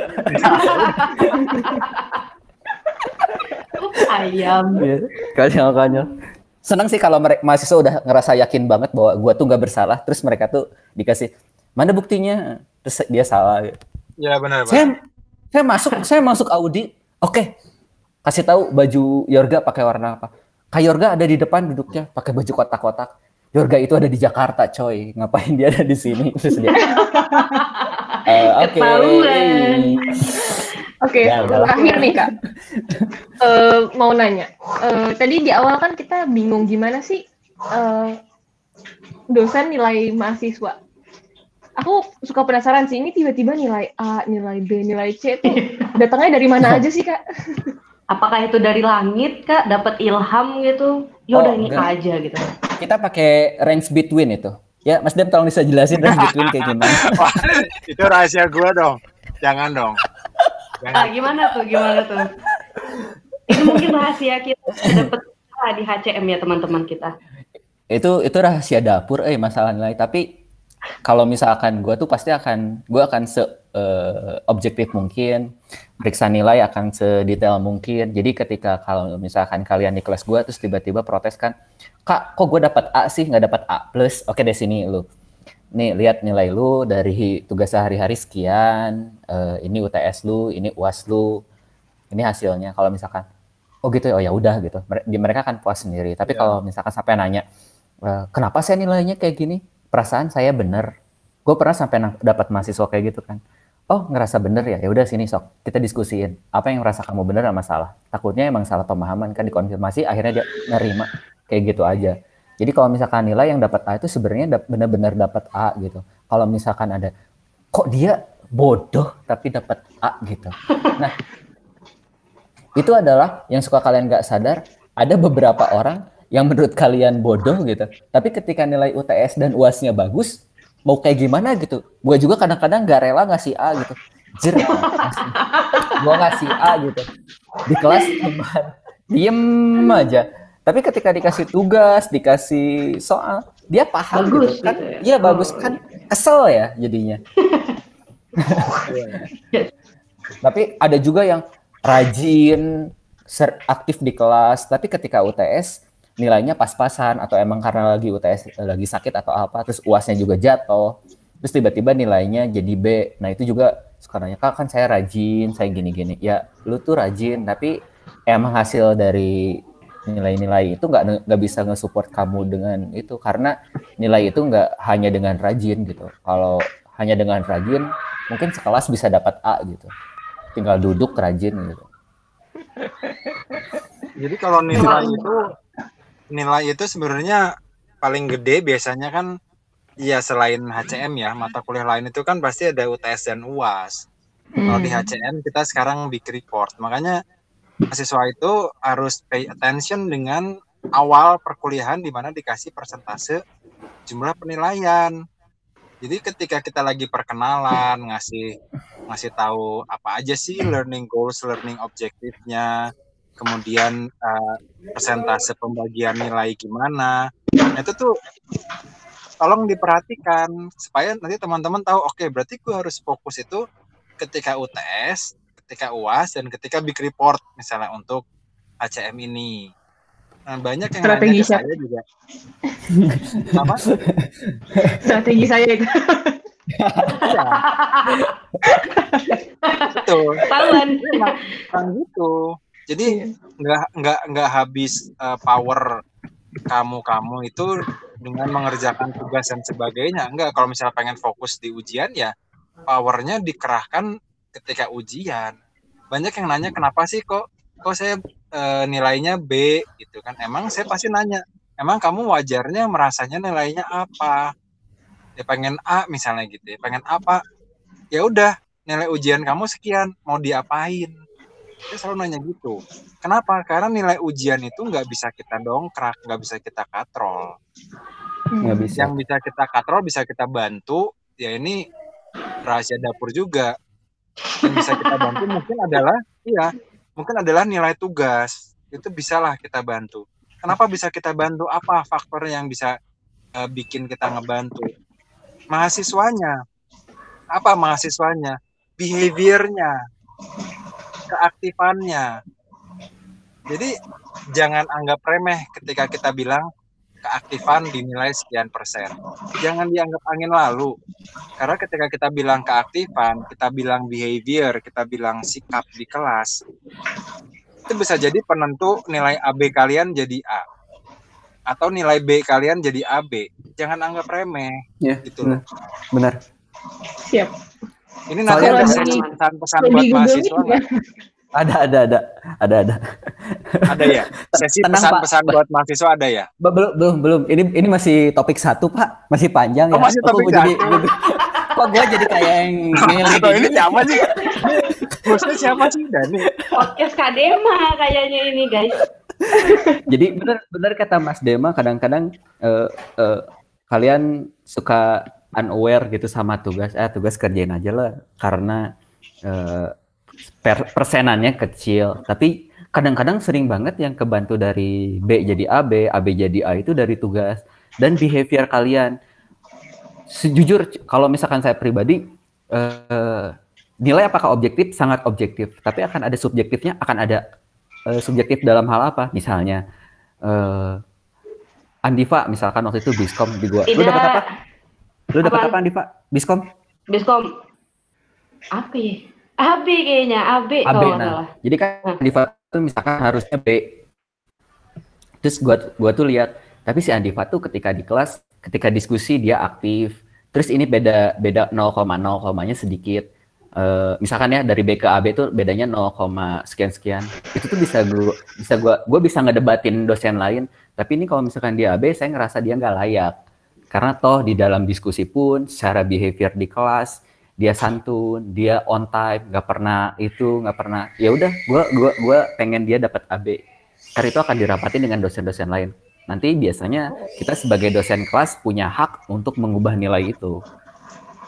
Ayam. Iya, konyol-konyol. Senang sih kalau mereka mahasiswa udah ngerasa yakin banget bahwa gua tuh nggak bersalah, terus mereka tuh dikasih mana buktinya, terus dia salah. gitu. Iya benar, benar. Saya saya masuk saya masuk Audi, oke, kasih tahu baju Yorga pakai warna apa. Kak Yorga ada di depan duduknya pakai baju kotak-kotak. Yorga itu ada di Jakarta, coy. Ngapain dia ada di sini? Terus dia, "Eh, oke. Ketahuan. Oke, Ya, udahlah. terakhir nih kak, Eh, mau nanya. Eh, tadi di awal kan kita bingung gimana sih eh, dosen nilai mahasiswa. Aku suka penasaran sih, ini tiba-tiba nilai A, nilai B, nilai C tuh datangnya dari mana aja sih kak? Apakah itu dari langit, Kak? Dapat ilham gitu? Ya udah Oh, ini enggak. aja gitu. Kita pakai range between itu. Ya, Mas Dem tolong bisa jelasin range between kayak gimana? Wah, itu rahasia gua dong. Jangan dong. Ah, Jangan. gimana tuh? Gimana tuh? Ini mungkin rahasia kita dapat ah, di HCM ya teman-teman kita. itu itu rahasia dapur eh masalah nilai tapi kalau misalkan gue tuh pasti akan gue akan se eh, objektif mungkin periksa nilai akan sedetail mungkin. Jadi ketika kalau misalkan kalian di kelas gue terus tiba-tiba protes kan kak kok gue dapat A sih nggak dapat A plus? Oke deh sini lu. Nih lihat nilai lu dari tugas sehari-hari sekian eh, ini UTS lu ini UAS lu ini hasilnya. Kalau misalkan oh gitu ya oh ya udah gitu. Mereka kan puas sendiri. Tapi Iya. kalau misalkan sampai nanya "Eh, kenapa saya nilainya kayak gini perasaan saya bener gue pernah sampai dapat mahasiswa kayak gitu kan. Oh ngerasa bener ya? Ya udah sini sok. Kita diskusiin. Apa yang merasa kamu bener sama salah? Takutnya emang salah pemahaman kan dikonfirmasi akhirnya dia nerima. Kayak gitu aja. Jadi kalau misalkan nilai yang dapat A itu sebenarnya benar-benar dapat A gitu. Kalau misalkan ada kok dia bodoh tapi dapat A? gitu. Nah itu adalah yang suka kalian nggak sadar ada beberapa orang yang menurut kalian bodoh gitu. Tapi ketika nilai UTS dan UASnya bagus mau kayak gimana gitu? Gue juga kadang-kadang nggak rela ngasih A gitu. Jer gua ngasih A gitu. Di kelas cuman diem aja. Tapi ketika dikasih tugas dikasih soal dia paham Bagus gitu kan gitu ya? iya bagus. Oh, kan kesel ya jadinya. Tapi ada juga yang rajin ser- aktif di kelas. Tapi ketika UTS nilainya pas-pasan atau emang karena lagi UTS lagi sakit atau apa terus uasnya juga jatuh terus tiba-tiba nilainya jadi B. Nah itu juga suka nanya kak kan saya rajin saya gini-gini. Ya lu tuh rajin tapi emang hasil dari nilai-nilai itu nggak nggak bisa nge-support kamu dengan itu karena nilai itu nggak hanya dengan rajin gitu. Kalau hanya dengan rajin mungkin sekelas bisa dapat A gitu. Tinggal duduk rajin gitu. Jadi kalau nilai itu nilai itu sebenarnya paling gede biasanya kan ya selain HCM ya mata kuliah lain itu kan pasti ada UTS dan UAS. Kalau di HCM kita sekarang big report. Makanya mahasiswa itu harus pay attention dengan awal perkuliahan di mana dikasih persentase jumlah penilaian. Jadi ketika kita lagi perkenalan, ngasih ngasih tahu apa aja sih learning goals, learning objektifnya, kemudian eh, persentase pembagian nilai gimana. Nah, itu tuh tolong diperhatikan supaya nanti teman-teman tahu oke berarti gue harus fokus itu ketika UTS, ketika UAS dan ketika big report misalnya untuk HCM ini. Nah, banyak yang Strategi saya juga. Apa? Strategi saya itu. Iya. Betul. Ketahuan. Emang, emang gitu. Jadi nggak nggak nggak habis eh, power kamu kamu itu dengan mengerjakan tugas dan sebagainya. Enggak, kalau misalnya pengen fokus di ujian ya powernya dikerahkan ketika ujian. Banyak yang nanya kenapa sih kok kok saya eh, nilainya B gitu kan? Emang saya pasti nanya, emang kamu wajarnya merasanya nilainya apa? Ya pengen A misalnya gitu ya, pengen apa? Ya udah, nilai ujian kamu sekian, mau diapain? Saya selalu nanya gitu. Kenapa? Karena nilai ujian itu nggak bisa kita dongkrak, nggak bisa kita katrol. nggak bisa Yang bisa kita katrol, bisa kita bantu. Ya ini rahasia dapur juga. Yang bisa kita bantu mungkin adalah, iya, mungkin adalah nilai tugas. Itu bisalah kita bantu. Kenapa bisa kita bantu? Apa faktor yang bisa eh, bikin kita ngebantu? Mahasiswanya. Apa mahasiswanya? Behaviornya, keaktifannya. Jadi jangan anggap remeh ketika kita bilang keaktifan dinilai sekian persen. Jangan dianggap angin lalu. Karena ketika kita bilang keaktifan, kita bilang behavior, kita bilang sikap di kelas, itu bisa jadi penentu nilai AB kalian jadi A. Atau nilai B kalian jadi AB. Jangan anggap remeh. ya Gitu loh. benar Siap. Ini nanti Soalnya ada pesan-pesan buat mahasiswa nggak? ada ada ada ada ada Ada ya? Sesi pesan-pesan buat mahasiswa ada ya? Be- belum belum belum ini ini masih topik satu pak masih panjang ya Oh, masih Kok topik satu. kok gue jadi kayak yang ini siapa sih? Bosnya siapa sih? Dani. Podcast Kadema kayaknya ini guys. jadi benar benar kata Mas Dema kadang-kadang eh, eh, kalian suka unaware gitu sama tugas eh tugas kerjain aja lah. Karena eh, per- persenannya kecil. Tapi kadang-kadang sering banget yang kebantu dari B jadi AB AB jadi A itu dari tugas dan behavior kalian. Sejujur kalau misalkan saya pribadi eh, nilai apakah objektif? Sangat objektif. Tapi akan ada subjektifnya akan ada eh, subjektif dalam hal apa? Misalnya eh Andiva misalkan waktu itu biskom di gua. Lu dapat apa? Tidak. Lu dapat Apaan? apa Andiva biskom Biskom. Apa ya? AB kayaknya, AB, AB kalau nggak nah salah. jadi kan Nah. Andiva itu misalkan harusnya B terus gua gua tuh lihat tapi si Andiva tuh ketika di kelas ketika diskusi dia aktif terus ini beda beda 0,0 komanya sedikit Eh, misalkan ya dari B ke AB tuh bedanya 0, sekian sekian itu tuh bisa gua bisa gua gua bisa ngedebatin dosen lain tapi ini kalau misalkan dia AB saya ngerasa dia nggak layak karena toh di dalam diskusi pun secara behavior di kelas dia santun dia on time nggak pernah itu nggak pernah ya udah gua gua gua pengen dia dapat AB karena itu akan dirapatin dengan dosen-dosen lain nanti biasanya kita sebagai dosen kelas punya hak untuk mengubah nilai itu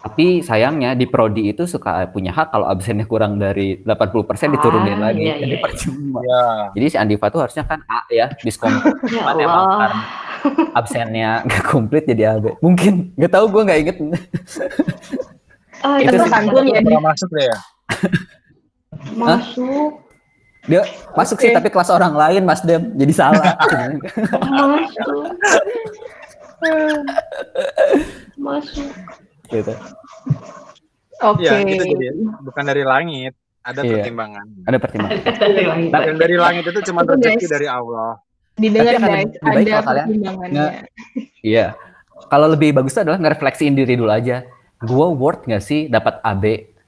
Tapi sayangnya di prodi itu suka punya hak kalau absennya kurang dari 80% diturunin Ah, lagi. iya, Jadi iya. percuma. Ya. Jadi si Andiva tuh harusnya kan A ya, diskom. Ya emang Allah. absennya nggak komplit jadi AB. Mungkin nggak tahu gue nggak inget. Ah, Itu sih. santun ya, Pernah masuk deh ya. masuk, Dia masuk sih Oke. tapi kelas orang lain Mas Dem. Jadi salah. masuk, masuk. gitu. Oke. Iya, gitu jadi bukan dari langit, ada Iya. pertimbangan. Ada pertimbangan. Dari langit. Dari langit itu cuma rezeki dari Allah. Didengar Tapi guys, lebih ada kalau kalian pertimbangannya. Iya. Kalau lebih bagus adalah ngerefleksiin diri dulu aja. Gue worth nggak sih dapat AB?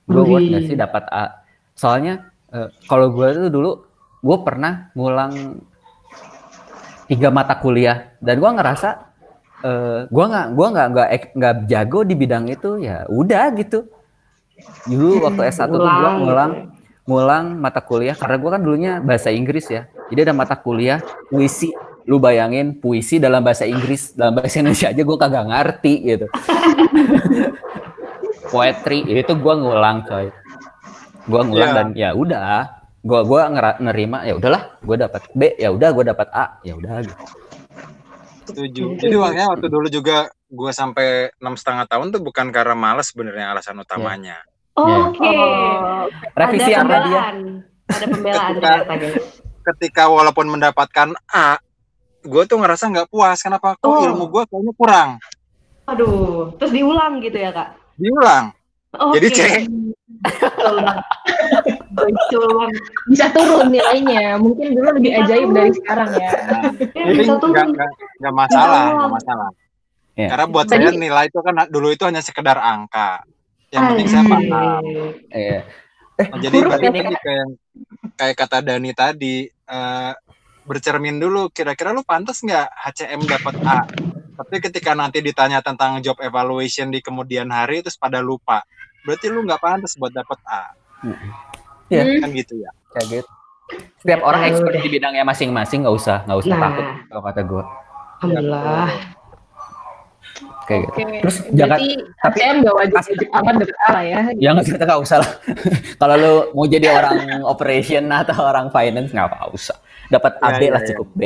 Gue Wih. worth nggak sih dapat A? Soalnya eh, kalau gue tuh dulu gue pernah ngulang tiga mata kuliah dan gue ngerasa eh gue nggak gua nggak nggak nggak jago di bidang itu ya udah gitu. Dulu waktu S1 tuh gue Ulang ngulang ngulang mata kuliah karena gue kan dulunya bahasa Inggris ya. Jadi ada mata kuliah puisi. Lu bayangin puisi dalam bahasa Inggris, dalam bahasa Indonesia aja gue kagak ngerti gitu. Poetry itu gue ngulang coy. Gue ngulang Iya. dan ya udah. Gue gua nerima ya udahlah. Gue dapat B ya udah gue dapat A ya udah gitu. Setuju. Jadi makanya waktu dulu juga gue sampai enam setengah tahun tuh bukan karena malas sebenarnya alasan utamanya. Oke. Oh, Revisi Ada dia? pembelaan. Ada pembelaan Ketika-. Ketika walaupun mendapatkan A, gue tuh ngerasa nggak puas. Kenapa? Kok Oh. ilmu gue kayaknya kurang. Aduh, terus diulang gitu ya kak? Diulang. Oke. Jadi. Betul banget. bisa turun nilainya. Mungkin dulu lebih ajaib dari sekarang ya. Ya, Jadi bisa turun. nggak nggak nggak masalah, nggak masalah. Iya. Karena buat Tadi- saya nilai itu kan dulu itu hanya sekedar angka. Yang penting saya paham. Iya. Nah, jadi balik ya, lagi kayak kayak kata Dani tadi eh, bercermin dulu kira-kira lu pantas nggak HCM dapat A tapi ketika nanti ditanya tentang job evaluation di kemudian hari terus pada lupa berarti lu nggak pantas buat dapat A Iya. Hmm. kan gitu ya Kayak gitu. Setiap orang Tahu expert di bidangnya masing-masing nggak usah nggak usah Nah. takut kalau kata gue. Alhamdulillah. Kayak gitu. Oke. Terus jangan tapi- ACM gak wajib amat dapet A lah ya. Ya nggak kita nggak usah lah. Kalau lu mau jadi orang operation atau orang finance nggak apa usah. Dapat Ya, AB ya, lah ya. cukup B.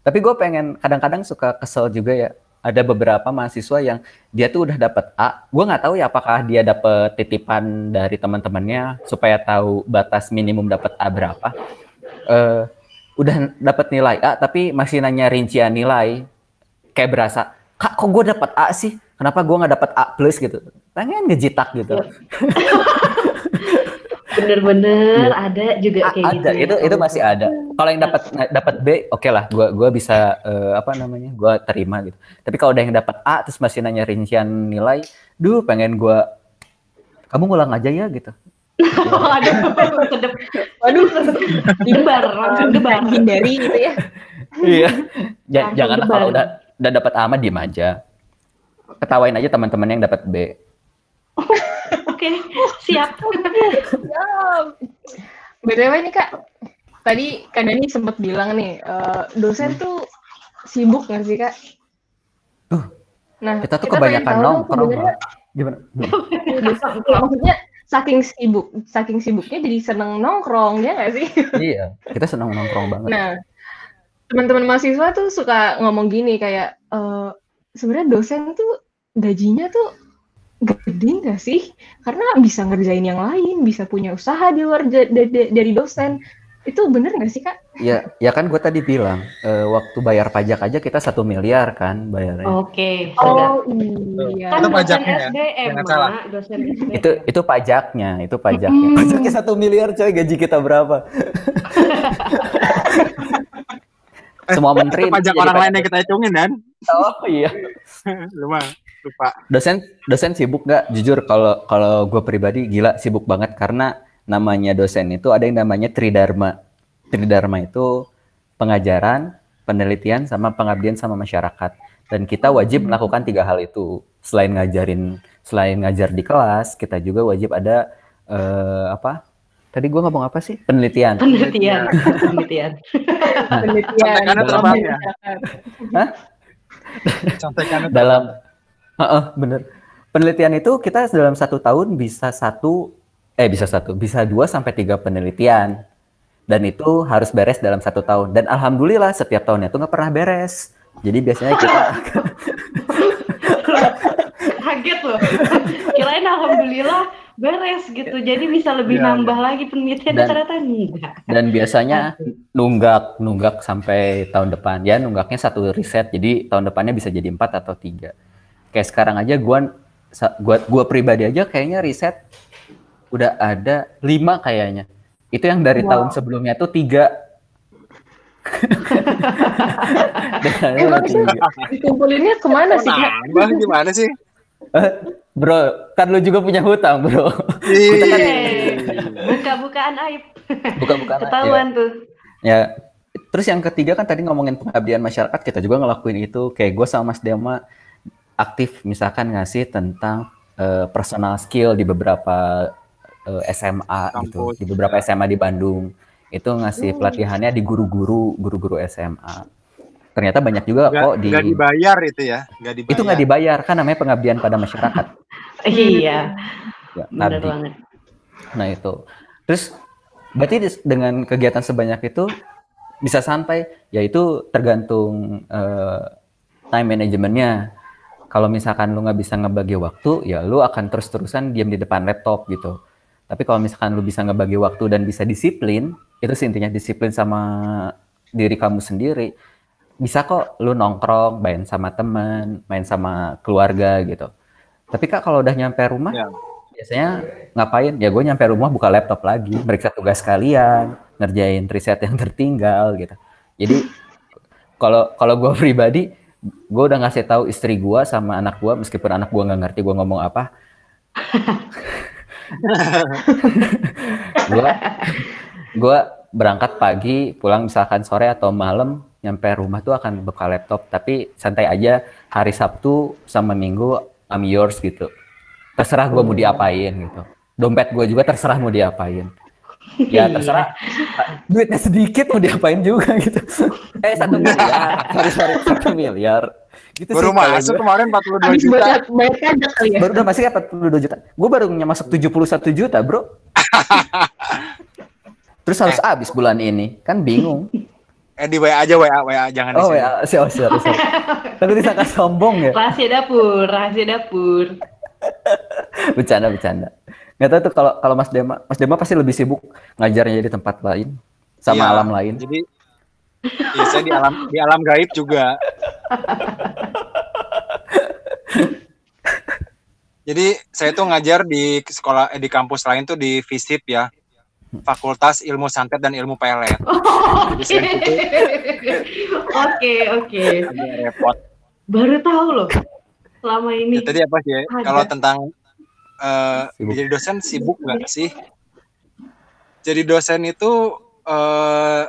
Tapi gue pengen kadang-kadang suka kesel juga ya. Ada beberapa mahasiswa yang dia tuh udah dapat A. Gue nggak tahu ya apakah dia dapat titipan dari teman-temannya supaya tahu batas minimum dapat A berapa. Eh, udah dapat nilai A tapi masih nanya rincian nilai. Kayak berasa, kak kok gue dapat A sih? Kenapa gue nggak dapat A plus gitu? Pengen ngejitak gitu. Bener-bener ada juga A- kayak gitu. ada itu itu masih ada kalau yang dapat dapat B oke lah gua gua bisa eh, apa namanya gua terima gitu tapi kalau ada yang dapat A terus masih nanya rincian nilai duh pengen gua kamu ngulang aja ya gitu Aduh, sedep. Waduh, Debar, langsung debar. hindari gitu ya. iya jangan kalau udah udah dapat A mah diem aja. Ketawain aja teman-teman yang dapat B. Oke, siap. Ya. BTW nih Kak, tadi Kak Dani sempat bilang nih, eh, dosen tuh sibuk nggak sih Kak? Uh, Nah, kita tuh pengen kebanyakan nongkrong gimana? Dosen- ya, maksudnya saking sibuk, saking sibuknya jadi seneng nongkrong ya nggak sih? iya kita senang nongkrong banget. Nah, teman-teman mahasiswa tuh suka ngomong gini kayak eh sebenarnya dosen tuh gajinya tuh gede nggak sih? Karena bisa ngerjain yang lain, bisa punya usaha di luar dari dosen. Itu bener nggak sih kak? ya ya kan gue tadi bilang eh, waktu bayar pajak aja kita satu miliar kan bayarnya Oke, sudah. Oh iya. Kan Itu pajaknya ya? SDM, Jangan salah. Dosen SDM. itu itu pajaknya itu pajaknya Mm. pajaknya satu miliar coy gaji kita berapa semua menteri pajak orang lain yang kita hitungin dan oh iya. Lupa lupa. Dosen dosen sibuk nggak? Jujur kalau kalau gue pribadi gila sibuk banget. Karena namanya dosen itu ada yang namanya tridharma. Tridharma itu pengajaran penelitian sama pengabdian sama masyarakat. Dan kita wajib melakukan tiga hal itu. Selain ngajarin selain ngajar di kelas kita juga wajib ada eh, apa tadi gue ngomong apa sih? Penelitian. Penelitian, penelitian. penelitian. Contekannya terbang ya? contekannya dalam Heeh, bener. Penelitian itu kita dalam satu tahun bisa satu eh bisa satu bisa dua sampai tiga penelitian. Dan itu harus beres dalam satu tahun. Dan alhamdulillah setiap tahunnya itu nggak pernah beres. Jadi biasanya kita kaget loh. Kirain alhamdulillah beres gitu. Jadi bisa lebih Iya, nambah lagi penelitian. Dan- ternyata enggak. dan biasanya nunggak nunggak sampai tahun depan. Ya nunggaknya satu riset. Jadi tahun depannya bisa jadi empat atau tiga. Kayak sekarang aja gua gua gua pribadi aja kayaknya riset udah ada lima kayaknya. Itu yang dari Wow. tahun sebelumnya tuh tiga. Dan Emang itu dikumpulinnya ke mana sih kak? gimana sih? Eh, bro kan lu juga punya hutang bro Yeay. buka-bukaan aib bukan-bukan ketahuan tuh Ya, terus yang ketiga kan tadi ngomongin pengabdian masyarakat, kita juga ngelakuin itu. Kayak gue sama Mas Dema aktif misalkan ngasih tentang eh, personal skill di beberapa eh, SMA gitu, Kampus, di beberapa ya. SMA di Bandung. Itu ngasih pelatihannya di guru-guru, guru-guru SMA. Ternyata banyak juga Nggak, kok di nggak dibayar itu ya? Nggak dibayar. itu nggak dibayar kan namanya pengabdian pada masyarakat. iya Ya, abdi. banget Nah itu. Terus berarti dengan kegiatan sebanyak itu bisa santai, yaitu tergantung eh, time manajemennya. Kalau misalkan lu nggak bisa ngebagi waktu, ya lu akan terus-terusan diam di depan laptop gitu. Tapi kalau misalkan lu bisa ngebagi waktu dan bisa disiplin, itu sih intinya disiplin sama diri kamu sendiri. Bisa kok lu nongkrong, main sama teman, main sama keluarga gitu. Tapi kak kalau udah nyampe rumah, Ya. biasanya ngapain? Ya gue nyampe rumah buka laptop lagi, meriksa tugas kalian, ngerjain riset yang tertinggal gitu. Jadi kalau kalau gue pribadi, gue udah ngasih tahu istri gue sama anak gue, meskipun anak gue nggak ngerti gue ngomong apa. gue gue berangkat pagi, pulang misalkan sore atau malam, nyampe rumah tuh akan buka laptop. Tapi santai aja, hari Sabtu sama Minggu I'm yours gitu. Terserah gue mau diapain gitu. Dompet gue juga terserah mau diapain. Ya terserah. Duitnya sedikit mau diapain juga gitu. Eh satu miliar, sorry sorry satu miliar. Gitu Baru sih masuk gue. kemarin 42 Habis juta. bayar, bayar pajak kali ya? Baru udah masih 42 juta. Gue baru masuk 71 juta bro. Terus harus habis bulan ini, kan bingung. Eh di WA aja WA WA jangan di Oh sini. ya, sorry, sorry, sorry. Tapi disangka sombong ya. rahasia dapur rahasia dapur Bercanda, bercanda. Nggak tahu tuh kalau kalau Mas Dema, Mas Dema pasti lebih sibuk ngajarnya di tempat lain sama Iya, alam lain. Jadi ya saya di alam di alam gaib juga. Jadi saya tuh ngajar di sekolah eh, di kampus lain tuh di FISIP ya. Fakultas Ilmu Santet dan Ilmu Pelet. Oke oke repot. baru tahu loh selama ini Ya, tadi apa sih? ya? Kalau tentang eh Sibuk. jadi dosen sibuk nggak sih? Jadi dosen itu eh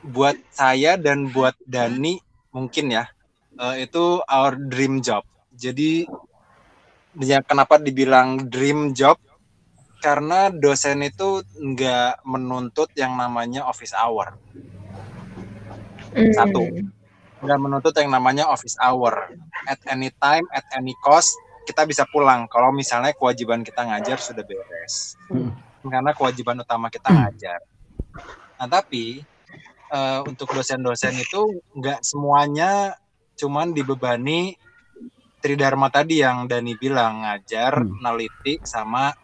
buat saya dan buat Dani mungkin ya eh, itu our dream job. Jadi ya kenapa dibilang dream job? Karena dosen itu nggak menuntut yang namanya office hour. Hmm. Satu. nggak menuntut yang namanya office hour. At any time, at any cost, kita bisa pulang kalau misalnya kewajiban kita ngajar sudah beres. Hmm. Karena kewajiban utama kita ngajar. Nah, tapi eh, untuk dosen-dosen itu nggak semuanya cuman dibebani tridharma tadi yang Dani bilang ngajar, Hmm. neliti sama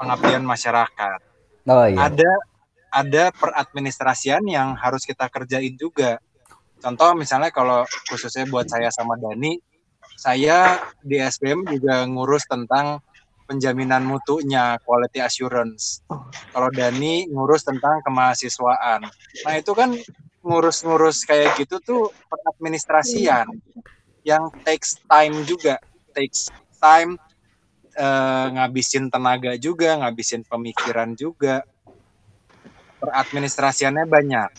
pengabdian masyarakat Oh iya. ada ada peradministrasian yang harus kita kerjain juga. Contoh misalnya kalau khususnya buat saya sama Dani, saya di SBM juga ngurus tentang penjaminan mutunya, quality assurance. Kalau Dani ngurus tentang kemahasiswaan. Nah itu kan ngurus-ngurus kayak gitu tuh peradministrasian yang takes time juga, takes time eh, ngabisin tenaga juga, ngabisin pemikiran juga. Peradministrasiannya banyak.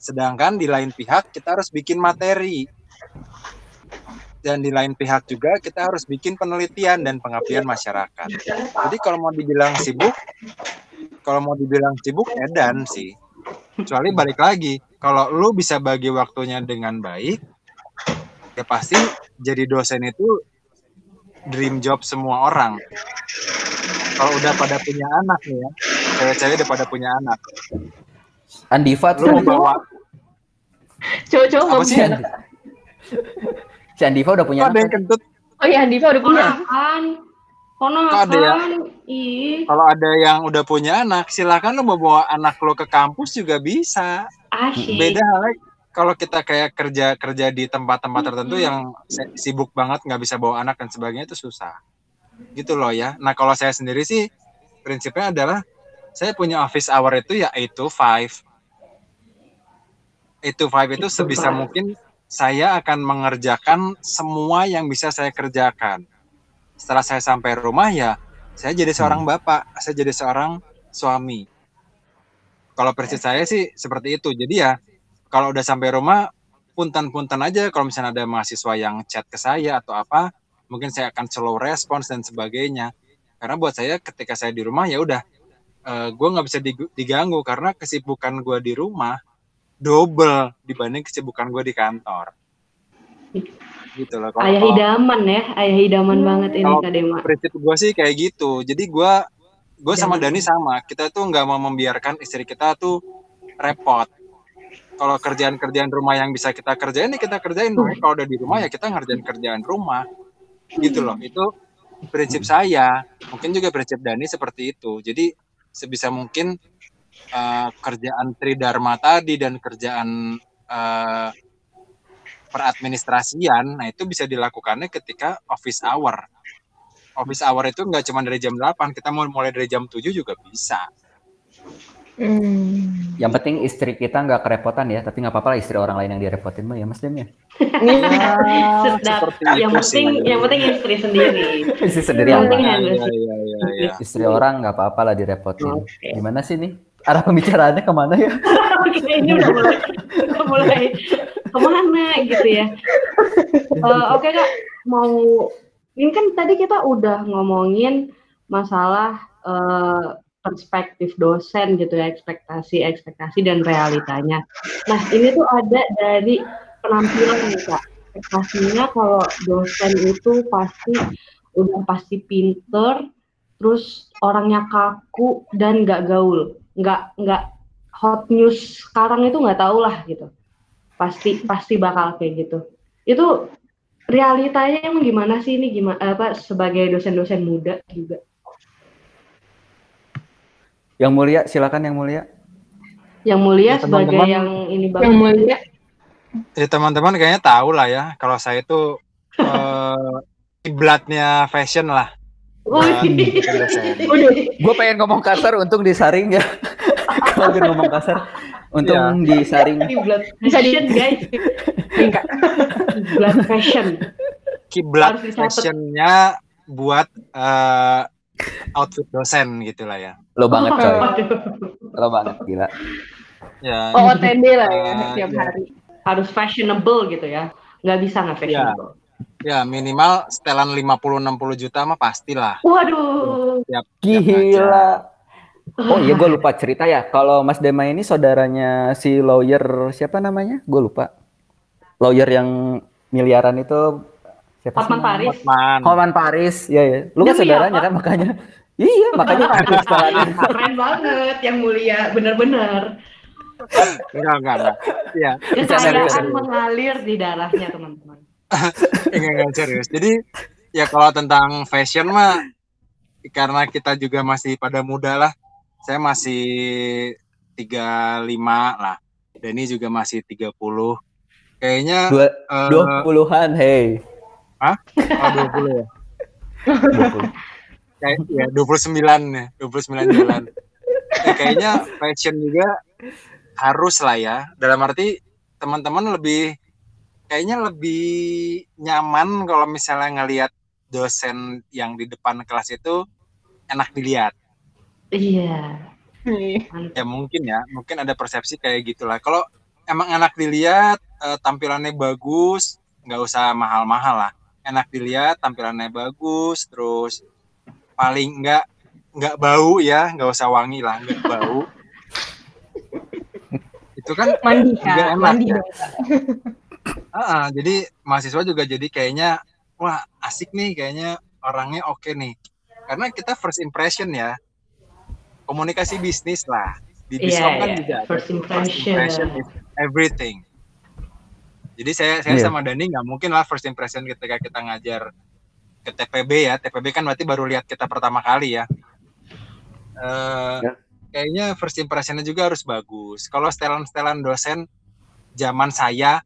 Sedangkan di lain pihak kita harus bikin materi. Dan di lain pihak juga kita harus bikin penelitian dan pengabdian masyarakat. Jadi kalau mau dibilang sibuk, kalau mau dibilang sibuk edan sih. Kecuali balik lagi, kalau lu bisa bagi waktunya dengan baik, ya pasti jadi dosen itu dream job semua orang. Kalau udah pada punya anak nih ya, cewek-cewek udah pada punya anak. Andiva Lu tuh mau bawa Cowok-cowok nggak sih? punya anak. si Andiva udah punya kok ada anak. yang kentut? Oh iya, Diva udah punya. Ponakan. Kok ada ya? Kalau ada yang udah punya anak, silakan lu mau bawa anak lo ke kampus juga bisa. asyik. Beda halnya kalau kita kayak kerja kerja di tempat-tempat tertentu yang sibuk banget nggak bisa bawa anak dan sebagainya itu susah. Gitu loh ya. Nah kalau saya sendiri sih prinsipnya adalah saya punya office hour itu ya 8 to 5. 8 to 5 itu Eight to sebisa five. mungkin saya akan mengerjakan semua yang bisa saya kerjakan. Setelah saya sampai rumah ya saya jadi seorang bapak, saya jadi seorang suami. Kalau prinsip saya sih seperti itu. Jadi ya kalau udah sampai rumah punten-punten aja kalau misalnya ada mahasiswa yang chat ke saya atau apa, mungkin saya akan slow respons dan sebagainya. Karena buat saya ketika saya di rumah ya udah gue nggak bisa diganggu karena kesibukan gue di rumah double dibanding kesibukan gue di kantor. Gitu loh. Kalau- Ayah idaman ya, ayah idaman banget ini Kak Dema. prinsip gue sih kayak gitu. Jadi gue gue sama. Dani sama. Kita tuh nggak mau membiarkan istri kita tuh repot. Kalau kerjaan-kerjaan rumah yang bisa kita kerjain, ya kita kerjain. Makanya Kalau udah di rumah ya kita ngerjain kerjaan rumah. Gitu loh. Itu prinsip saya. Mungkin juga prinsip Dani seperti itu. Jadi sebisa mungkin eh, kerjaan Tridharma tadi dan kerjaan eh, peradministrasian, nah itu bisa dilakukannya ketika office hour office hour itu nggak cuma dari jam 8, kita mau mulai dari jam 7 juga bisa. Hmm. Yang penting istri kita nggak kerepotan ya, tapi nggak apa-apa lah istri orang lain yang direpotin mah ya Mas Dem ya. Sedap. Yang penting, sih. yang penting istri sendiri. Istri sendiri Yang penting Iya, iya, iya, iya, iya. Istri orang nggak apa-apa lah direpotin. Oke. Gimana sih nih? Arah pembicaraannya ke mana ya? Oke, ini udah mulai, udah mulai ke mana gitu ya. Eh, Oke kak, mau ini kan tadi kita udah ngomongin masalah eh, perspektif dosen gitu ya, ekspektasi, ekspektasi dan realitanya. Nah ini tuh ada dari penampilan nih kak. Ekspektasinya kalau dosen itu pasti udah pasti pinter, terus orangnya kaku dan nggak gaul, nggak nggak hot news sekarang itu nggak tahu lah gitu pasti pasti bakal kayak gitu itu realitanya emang gimana sih ini gimana apa sebagai dosen-dosen muda juga Yang mulia, silakan yang mulia. yang mulia Ya, sebagai teman-teman. yang ini Yang banget mulia. Ya teman-teman kayaknya tahu lah ya, kalau saya itu eh, kiblatnya fashion lah. Bukan dosen. Gue pengen ngomong kasar untung disaring ya. Kalau gue ngomong kasar, untung disaring. Kiblat Bisa di- fashion guys Enggak. kiblat fashion Kiblat fashionnya buat eh, outfit dosen gitulah ya. Lo banget coy, lo banget gila. Ya, Oh, OTD lah ya Ah, tiap iya. hari. harus fashionable gitu ya nggak bisa nggak fashionable ya minimal setelan 50-60 juta mah pastilah. waduh Tiap, tiap aja. Gila. Oh iya gue lupa cerita ya. Kalau Mas Dema ini saudaranya si lawyer siapa namanya? Gue lupa. Lawyer yang miliaran itu siapa sih Hotman namanya? Paris Hotman. Hotman Paris. Iya ya. Lu kan Demi saudaranya apa? kan makanya. Iya, makanya harus saudaranya. keren banget yang mulia bener-bener Enggak, enggak, enggak. Iya, kekayaan mengalir di darahnya teman-teman enggak, enggak serius. Jadi ya kalau tentang fashion mah karena kita juga masih pada muda lah. Saya masih 35 lah. Dani juga masih 30. Kayaknya Dua eh, dua puluhan, hey. oh, 20 ya. Dua puluh. Kayak ya 29 ya, 29 jalan. Ya, kayaknya fashion juga harus lah ya. Dalam arti teman-teman lebih kayaknya lebih nyaman kalau misalnya ngelihat dosen yang di depan kelas itu enak dilihat. iya Ya mungkin ya, mungkin ada persepsi kayak gitulah. Kalau emang enak dilihat, eh, tampilannya bagus, nggak usah mahal-mahal lah. Enak dilihat, tampilannya bagus, terus paling nggak nggak bau ya, nggak usah wangi lah, nggak bau. Itu kan Mandi kan, enak mandi ya. Ah, ah, jadi mahasiswa juga jadi kayaknya wah asik nih kayaknya orangnya oke nih. Karena kita first impression ya. Komunikasi bisnis lah. Di Iya, Biskom kan iya. juga ada First impression. is everything. Jadi saya saya Iya. sama Dani nggak mungkin lah first impression ketika kita ngajar ke TPB ya. TPB kan berarti baru lihat kita pertama kali ya. Eh, Ya. Kayaknya first impressionnya juga harus bagus. Kalau setelan-setelan dosen zaman saya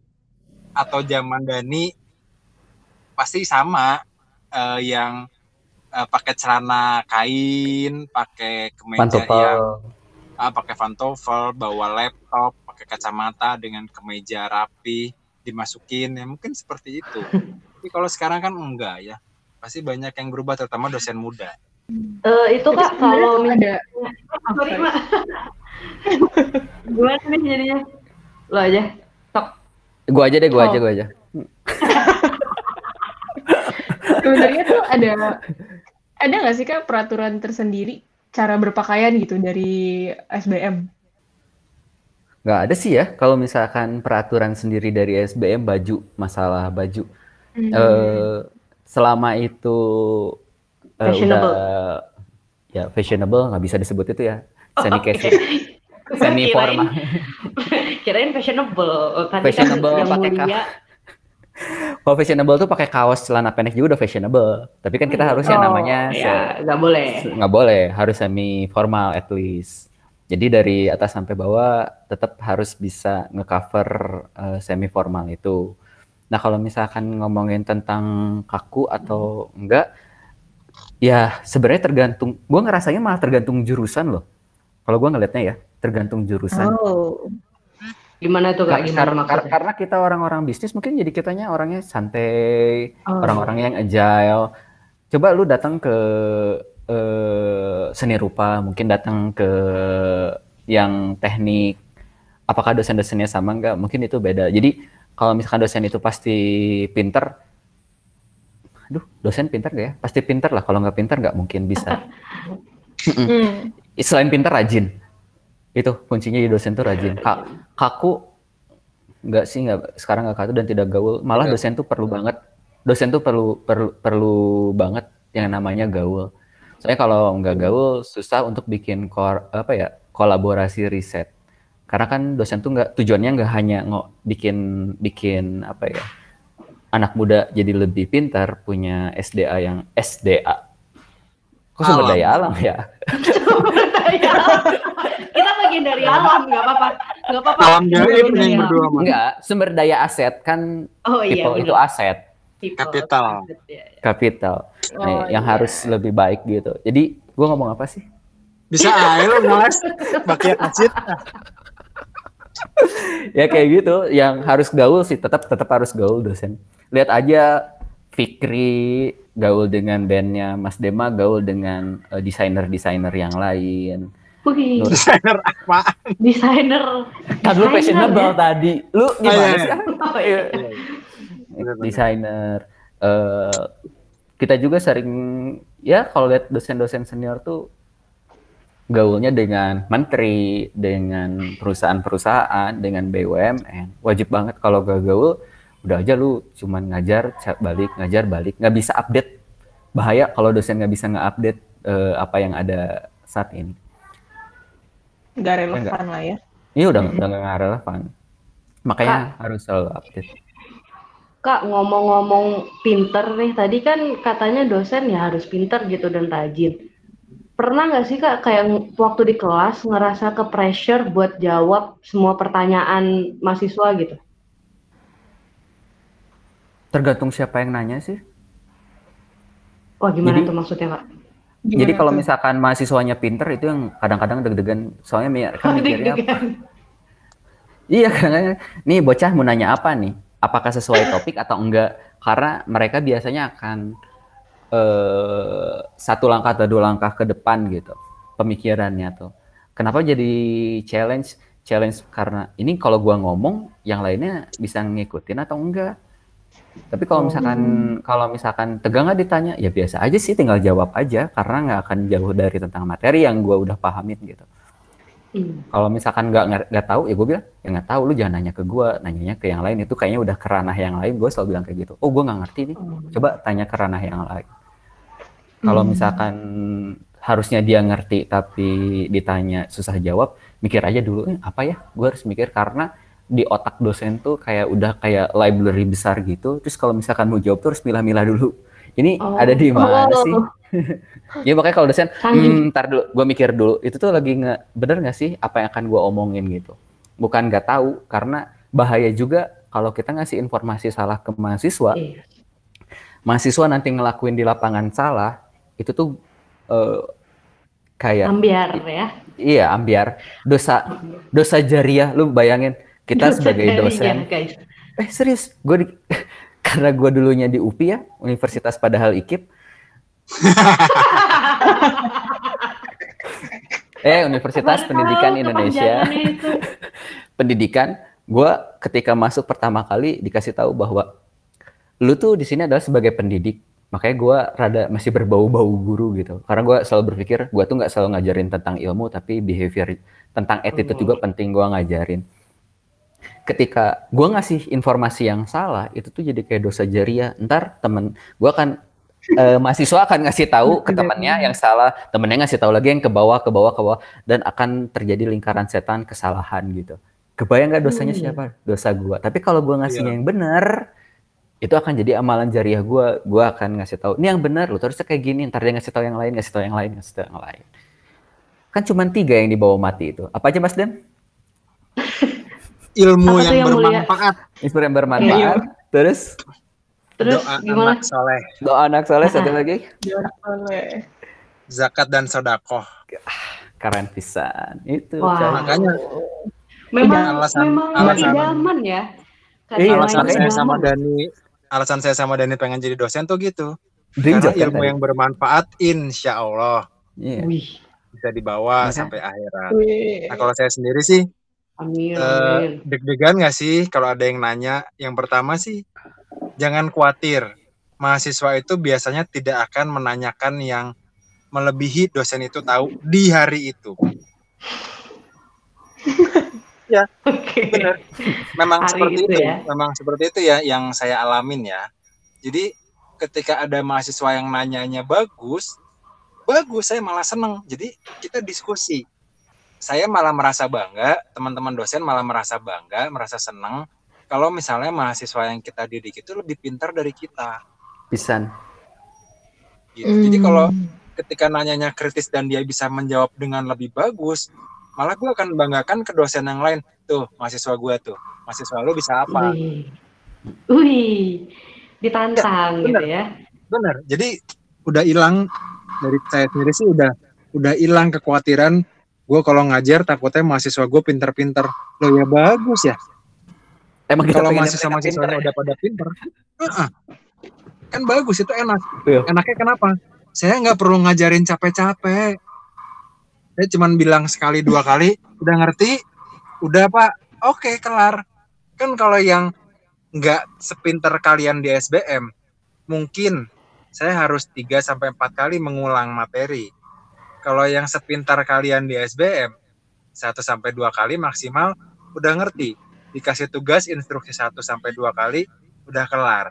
atau zaman Dani pasti sama eh, yang eh, pakai celana kain, pakai kemeja Pantofel. yang ah, pakai pantofel, bawa laptop, pakai kacamata dengan kemeja rapi, dimasukin ya mungkin seperti itu. Tapi kalau sekarang kan enggak ya. Pasti banyak yang berubah terutama dosen muda. Eh, itu Tapi kak kalau ada misalnya sorry mak gimana nih jadinya lo aja sok Gua aja deh, gua Oh. aja, gua aja. sebenarnya tuh ada ada nggak sih kak peraturan tersendiri cara berpakaian gitu dari SBM? Nggak ada sih ya, kalau misalkan peraturan sendiri dari SBM baju, masalah baju. Hmm. Eh, selama itu eh, Fashionable. udah ya fashionable nggak bisa disebut itu ya. Semi casual semi formal Kirain- kirain fashionable. Tadi Fashionable kan pakai mulia. kalau fashionable tuh pakai kaos celana pendek juga udah fashionable. Tapi kan kita harus yang Oh, namanya se- ya nggak boleh. nggak boleh. Harus semi formal at least jadi dari atas sampai bawah tetap harus bisa ngecover eh, semi formal itu. Nah kalau misalkan ngomongin tentang kaku atau enggak ya sebenarnya tergantung gue ngerasanya malah tergantung jurusan loh. Kalau gue ngelihatnya ya tergantung jurusan. Oh. Gimana tuh kak? Gimana kar- kar- maksudnya? karena kita orang-orang bisnis mungkin jadi kitanya orangnya santai Oh. orang-orang yang agile. Coba lu datang ke eh, seni rupa, mungkin datang ke yang teknik. Apakah dosen-dosennya sama enggak? Mungkin itu beda. Jadi kalau misalkan dosen itu pasti pinter, aduh dosen pinter gak ya? Pasti pinter lah. Kalau nggak pinter nggak mungkin bisa. Hmm. Selain pinter rajin. Itu kuncinya di dosen tuh rajin. Ka- kaku nggak sih nggak sekarang nggak kaku dan tidak gaul. Malah dosen tuh perlu banget. Dosen tuh perlu perlu perlu banget yang namanya gaul. Soalnya kalau nggak gaul susah untuk bikin kor, apa ya kolaborasi riset. Karena kan dosen tuh nggak tujuannya nggak hanya ngo, bikin bikin apa ya anak muda jadi lebih pintar punya SDA yang SDA. Kok sumber Alam. daya alam ya? Kita bagian dari alam nggak apa-apa nggak apa-apa Alam gaib yang berdua. Enggak, sumber daya aset kan oh iya people itu aset, People. Kapital. Iya, iya. capital. Nah, Oh, yang iya. harus lebih baik gitu. Jadi gua ngomong apa sih? Bisa aja lu ngeles bakiat acit. Ya kayak gitu, yang harus gaul sih tetap tetap harus gaul dosen. Lihat aja Fikri gaul dengan bandnya Mas Dema gaul dengan eh, desainer-desainer yang lain. Wih. Desainer apa? desainer Kan lu Desainer, fashionable ya? tadi. Lu gimana iya, sih? iya. Oh, iya. Desainer. eh kita juga sering ya kalau lihat dosen-dosen senior tuh gaulnya dengan menteri, dengan perusahaan-perusahaan, dengan BUMN. Wajib banget kalau gak gaul, udah aja lu cuman ngajar balik, ngajar balik, nggak bisa update. Bahaya kalau dosen nggak bisa nge-update eh, apa yang ada saat ini. Nggak relevan lah ya. Ini udah udah nggak relevan. Makanya harus selalu update. Kak ngomong-ngomong pinter nih tadi kan katanya dosen ya harus pinter gitu dan rajin. Pernah nggak sih kak kayak waktu di kelas ngerasa ke pressure buat jawab semua pertanyaan mahasiswa gitu? Tergantung siapa yang nanya sih. Wah gimana Jadi- tuh maksudnya kak? Gimana Jadi kalau misalkan mahasiswanya pinter itu yang kadang-kadang deg-degan, soalnya mi- kan mikirnya apa? Iya kadang-kadang, nih bocah mau nanya apa nih? Apakah sesuai topik atau enggak? Karena mereka biasanya akan eh, satu langkah atau dua langkah ke depan gitu pemikirannya tuh. Kenapa jadi challenge? Challenge karena ini kalau gua ngomong, yang lainnya bisa ngikutin atau enggak? Tapi kalau misalkan kalau misalkan tegang nggak ditanya, ya biasa aja sih, tinggal jawab aja karena nggak akan jauh dari tentang materi yang gua udah pahamin gitu. Hmm. Kalau misalkan nggak nggak tahu, ya gue bilang ya nggak tahu. Lu jangan nanya ke gue, nanyanya ke yang lain. Itu kayaknya udah ke ranah yang lain. Gue selalu bilang kayak gitu. Oh gue nggak ngerti nih. Coba tanya ke ranah yang lain. Kalau Hmm. misalkan harusnya dia ngerti tapi ditanya susah jawab, mikir aja dulu, "Eh, apa ya? Gue harus mikir karena di otak dosen tuh kayak udah kayak library besar gitu. Terus kalau misalkan mau jawab tuh harus milah-milah dulu. Ini Oh. ada di mana Oh. sih? ya makanya kalau dosen, hmm, ntar dulu, gue mikir dulu. Itu tuh lagi nge, bener nggak sih apa yang akan gue omongin gitu? Bukan nggak tahu, karena bahaya juga kalau kita ngasih informasi salah ke mahasiswa, Iya. mahasiswa nanti ngelakuin di lapangan salah, itu tuh eh, kayak Ambiar ya. iya ambiar dosa dosa jariah lu bayangin kita Dosa sebagai jariah, dosen guys. eh serius gue di- karena gue dulunya di UPI ya Universitas Padahal IKIP eh Universitas Baru Pendidikan Indonesia. pendidikan gue ketika masuk pertama kali dikasih tahu bahwa lu tuh di sini adalah sebagai pendidik. Makanya gue rada masih berbau-bau guru gitu. Karena gue selalu berpikir gue tuh nggak selalu ngajarin tentang ilmu tapi behavior tentang attitude juga penting gue ngajarin. Ketika gue ngasih informasi yang salah itu tuh jadi kayak dosa jariah. Ntar temen gue kan eh, mahasiswa akan ngasih tahu ke temennya yang salah temennya ngasih tahu lagi yang ke bawah ke bawah ke bawah dan akan terjadi lingkaran setan kesalahan gitu. Kebayang nggak dosanya Hmm. siapa? Dosa gue tapi kalau gue ngasihnya Iya. yang benar itu akan jadi amalan jariah gue gue akan ngasih tahu ini yang benar lu terusnya kayak gini. Ntar dia ngasih tahu yang lain ngasih tahu yang lain ngasih tahu yang lain. Kan cuma tiga yang dibawa mati itu. Apa aja mas Dem ilmu yang yang bermanfaat. Inspirasi yang bermanfaat. Terus Terus doa gimana? anak soleh doa anak soleh satu lagi Boleh. zakat dan sodakoh keren pisan itu Wah. coy. makanya Memang Alasan- memang alasan- idaman ya. Kata Iya, yang alasan saya idaman. sama Dani alasan saya sama Dani pengen jadi dosen tuh gitu Dream karena ilmu tadi? yang bermanfaat insya Allah Iya. Wih, bisa dibawa Maka- sampai akhirat Wih. nah kalau saya sendiri sih amin, eh, amin. deg-degan nggak sih kalau ada yang nanya yang pertama sih jangan khawatir. Mahasiswa itu biasanya tidak akan menanyakan yang melebihi dosen itu tahu di hari itu. Oke. benar. Memang Hari seperti itu itu, ya. memang seperti itu ya yang saya alamin ya. Jadi ketika ada mahasiswa yang nanyanya bagus bagus saya malah seneng. Jadi kita diskusi. Saya malah merasa bangga teman-teman dosen malah merasa bangga merasa seneng kalau misalnya mahasiswa yang kita didik itu lebih pintar dari kita. Pisan. Gitu. jadi Hmm. kalau ketika nanyanya kritis dan dia bisa menjawab dengan lebih bagus malah gue akan banggakan ke dosen yang lain. Tuh mahasiswa gue tuh. Mahasiswa lu bisa apa? Wih. Wih. Ditantang Ya, gitu ya. benar. Jadi udah hilang. Dari saya sendiri sih udah udah hilang kekhawatiran. Gue kalau ngajar takutnya mahasiswa gue pinter-pinter lo ya bagus ya emang kita kalau pengen mahasiswa udah pada pinter. Heeh. kan bagus itu enak. Iya. enaknya kenapa? Saya nggak perlu ngajarin capek-capek. Saya cuman bilang sekali dua kali udah ngerti? Udah pak. Oke kelar. Kan kalau yang nggak sepinter kalian di SBM mungkin saya harus 3 sampai empat kali mengulang materi. Kalau yang sepintar kalian di SBM satu sampai dua kali maksimal udah ngerti dikasih tugas instruksi 1 sampai dua kali udah kelar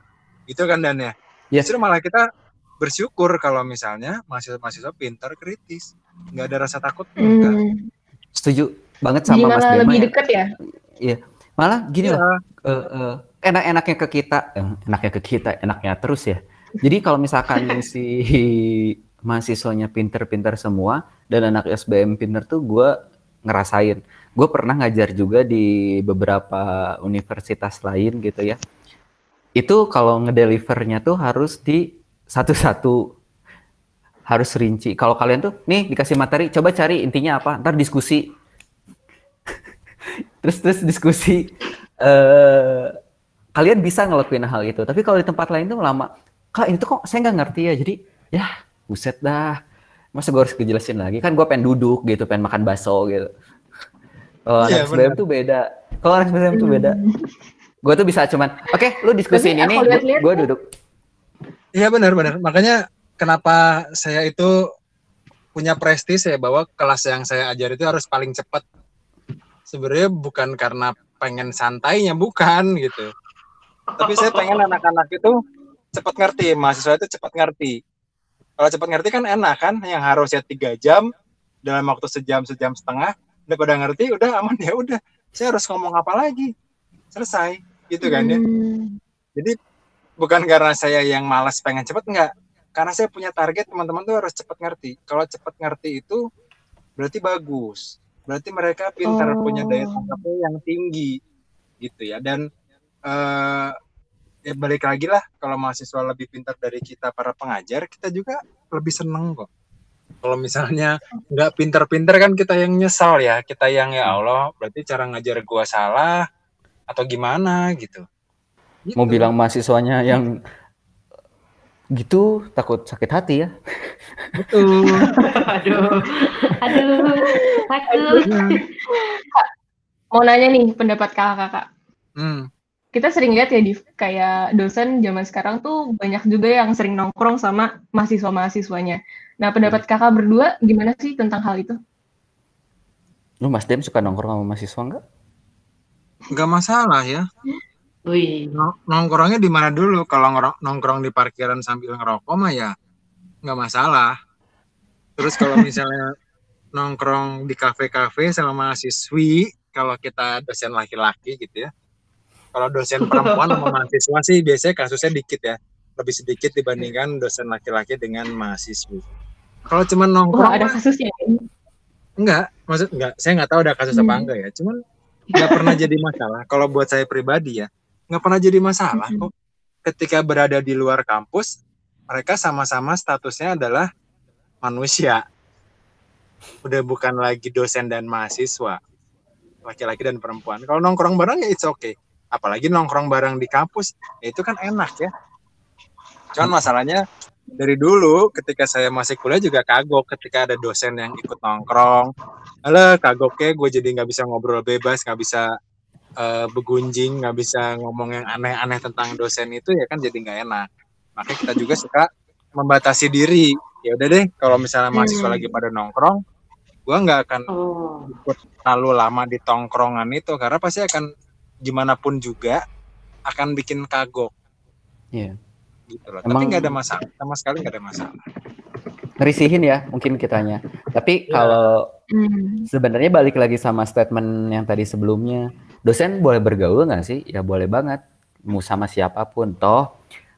itu kan dan ya Iya. justru malah kita bersyukur kalau misalnya mahasiswa-mahasiswa pintar kritis nggak ada rasa takut enggak Hmm. setuju banget sama Mas malah Dema lebih ya. dekat ya. malah gini Iya. lah eh, eh, enak-enaknya ke kita eh, enaknya ke kita enaknya terus ya jadi kalau misalkan si mahasiswanya pinter-pinter semua dan anak SBM pinter tuh gue ngerasain gue pernah ngajar juga di beberapa universitas lain gitu ya. Itu kalau ngedelivernya tuh harus di satu-satu harus rinci. Kalau kalian tuh nih dikasih materi coba cari intinya apa ntar diskusi. Terus terus diskusi. Eh kalian bisa ngelakuin hal itu tapi kalau di tempat lain tuh lama. Kak ini tuh kok saya nggak ngerti ya jadi ya buset dah. Masa gue harus kejelasin lagi? Kan gue pengen duduk gitu pengen makan bakso gitu kalau Iya, anak SBM benar. tuh beda kalau anak SBM tuh beda gue tuh bisa cuman oke lu diskusiin ini gue duduk Iya benar-benar. Makanya kenapa saya itu punya prestis ya bahwa kelas yang saya ajar itu harus paling cepat. Sebenarnya bukan karena pengen santainya, bukan gitu. Tapi saya pengen anak-anak itu cepat ngerti, mahasiswa itu cepat ngerti. Kalau cepat ngerti kan enak kan, yang harusnya tiga jam dalam waktu sejam sejam setengah udah pada ngerti, udah aman ya udah. Saya harus ngomong apa lagi? Selesai, gitu kan ya. Hmm. Jadi bukan karena saya yang malas pengen cepet enggak, karena saya punya target teman-teman tuh harus cepat ngerti. Kalau cepat ngerti itu berarti bagus, berarti mereka pintar Oh. punya daya tangkapnya yang tinggi, gitu ya. Dan eh ya balik lagi lah kalau mahasiswa lebih pintar dari kita para pengajar kita juga lebih seneng kok kalau misalnya nggak pintar-pintar kan kita yang nyesal ya kita yang ya Allah berarti cara ngajar gua salah atau gimana gitu Gitu. Mau bilang mahasiswanya yang gitu takut sakit hati ya. betul aduh, aduh, takut. Mau nanya nih pendapat kakak-kakak. hmm. Kita sering lihat ya di kayak dosen zaman sekarang tuh banyak juga yang sering nongkrong sama mahasiswa-mahasiswanya. Nah, pendapat kakak berdua gimana sih tentang hal itu? Lu Mas Dem suka nongkrong sama mahasiswa enggak? nggak masalah ya. Wih, Nong- nongkrongnya di mana dulu? Kalau nongkrong di parkiran sambil ngerokok mah ya nggak masalah. Terus kalau misalnya nongkrong di kafe-kafe sama mahasiswi kalau kita dosen laki-laki gitu ya. Kalau dosen perempuan sama mahasiswa sih biasanya kasusnya dikit ya. Lebih sedikit dibandingkan dosen laki-laki dengan mahasiswi kalau cuma nongkrong Wah, ada kasusnya. enggak maksud enggak. Saya nggak tahu ada kasus apa Hmm. enggak ya. Cuman nggak pernah jadi masalah. Kalau buat saya pribadi ya nggak pernah jadi masalah Hmm. kok. Ketika berada di luar kampus mereka sama-sama statusnya adalah manusia. Udah bukan lagi dosen dan mahasiswa laki-laki dan perempuan. Kalau nongkrong bareng ya it's okay. Apalagi nongkrong bareng di kampus ya itu kan enak ya. Cuman masalahnya dari dulu ketika saya masih kuliah juga kagok ketika ada dosen yang ikut nongkrong. Alah kagoknya gue jadi nggak bisa ngobrol bebas nggak bisa eh, begunjing nggak bisa ngomong yang aneh-aneh tentang dosen itu ya kan jadi nggak enak. Makanya kita juga suka membatasi diri. Ya udah deh kalau misalnya mahasiswa Hmm. lagi pada nongkrong gue nggak akan oh, ikut terlalu lama di tongkrongan itu karena pasti akan gimana pun juga akan bikin kagok. Iya. Gitu loh. Emang- Tapi nggak ada masalah, sama sekali nggak ada masalah. Ngerisihin ya mungkin kitanya. Tapi Iya. kalau Hmm. sebenarnya balik lagi sama statement yang tadi sebelumnya, dosen boleh bergaul nggak sih? Ya boleh banget. Mau sama siapa pun. Toh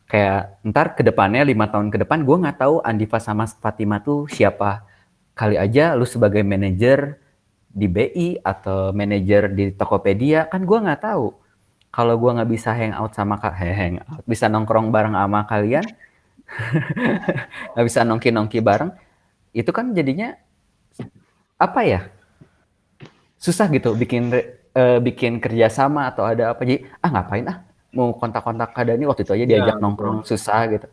kayak ntar ke depannya lima tahun ke depan gue nggak tahu Andiva sama Fatima tuh siapa. Kali aja lu sebagai manajer di BI atau manajer di Tokopedia kan gue nggak tahu. Kalau gue nggak bisa hangout sama kak, hangout bisa nongkrong bareng sama kalian, nggak bisa nongki-nongki bareng, itu kan jadinya apa ya? Susah gitu bikin eh, bikin kerjasama atau ada apa. Jadi ah ngapain ah mau kontak-kontak Kadani waktu itu aja diajak betul. nongkrong susah gitu.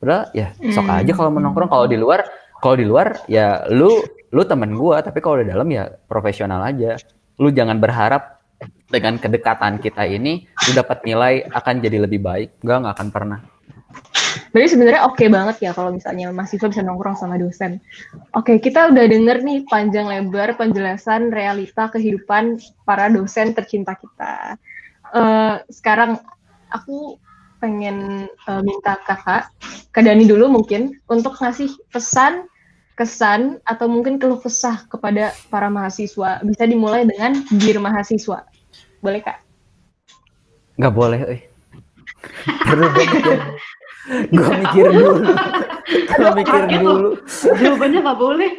Padahal ya sok Hmm. aja kalau mau nongkrong. Kalau di luar kalau di luar ya lu lu temen gua. Tapi kalau di dalam ya profesional aja. Lu jangan berharap dengan kedekatan kita ini lu dapat nilai akan jadi lebih baik enggak nggak akan pernah Berarti sebenarnya oke banget ya kalau misalnya mahasiswa bisa nongkrong sama dosen. Oke, kita udah denger nih panjang lebar penjelasan realita kehidupan para dosen tercinta kita. Eh, sekarang aku pengen eh, minta kakak, ke Dani dulu mungkin, untuk ngasih pesan, kesan, atau mungkin keluh kesah kepada para mahasiswa. Bisa dimulai dengan Dear Mahasiswa. Boleh, Kak? nggak boleh eh. Perlu gua mikir dulu gua mikir dulu jawabannya nggak boleh.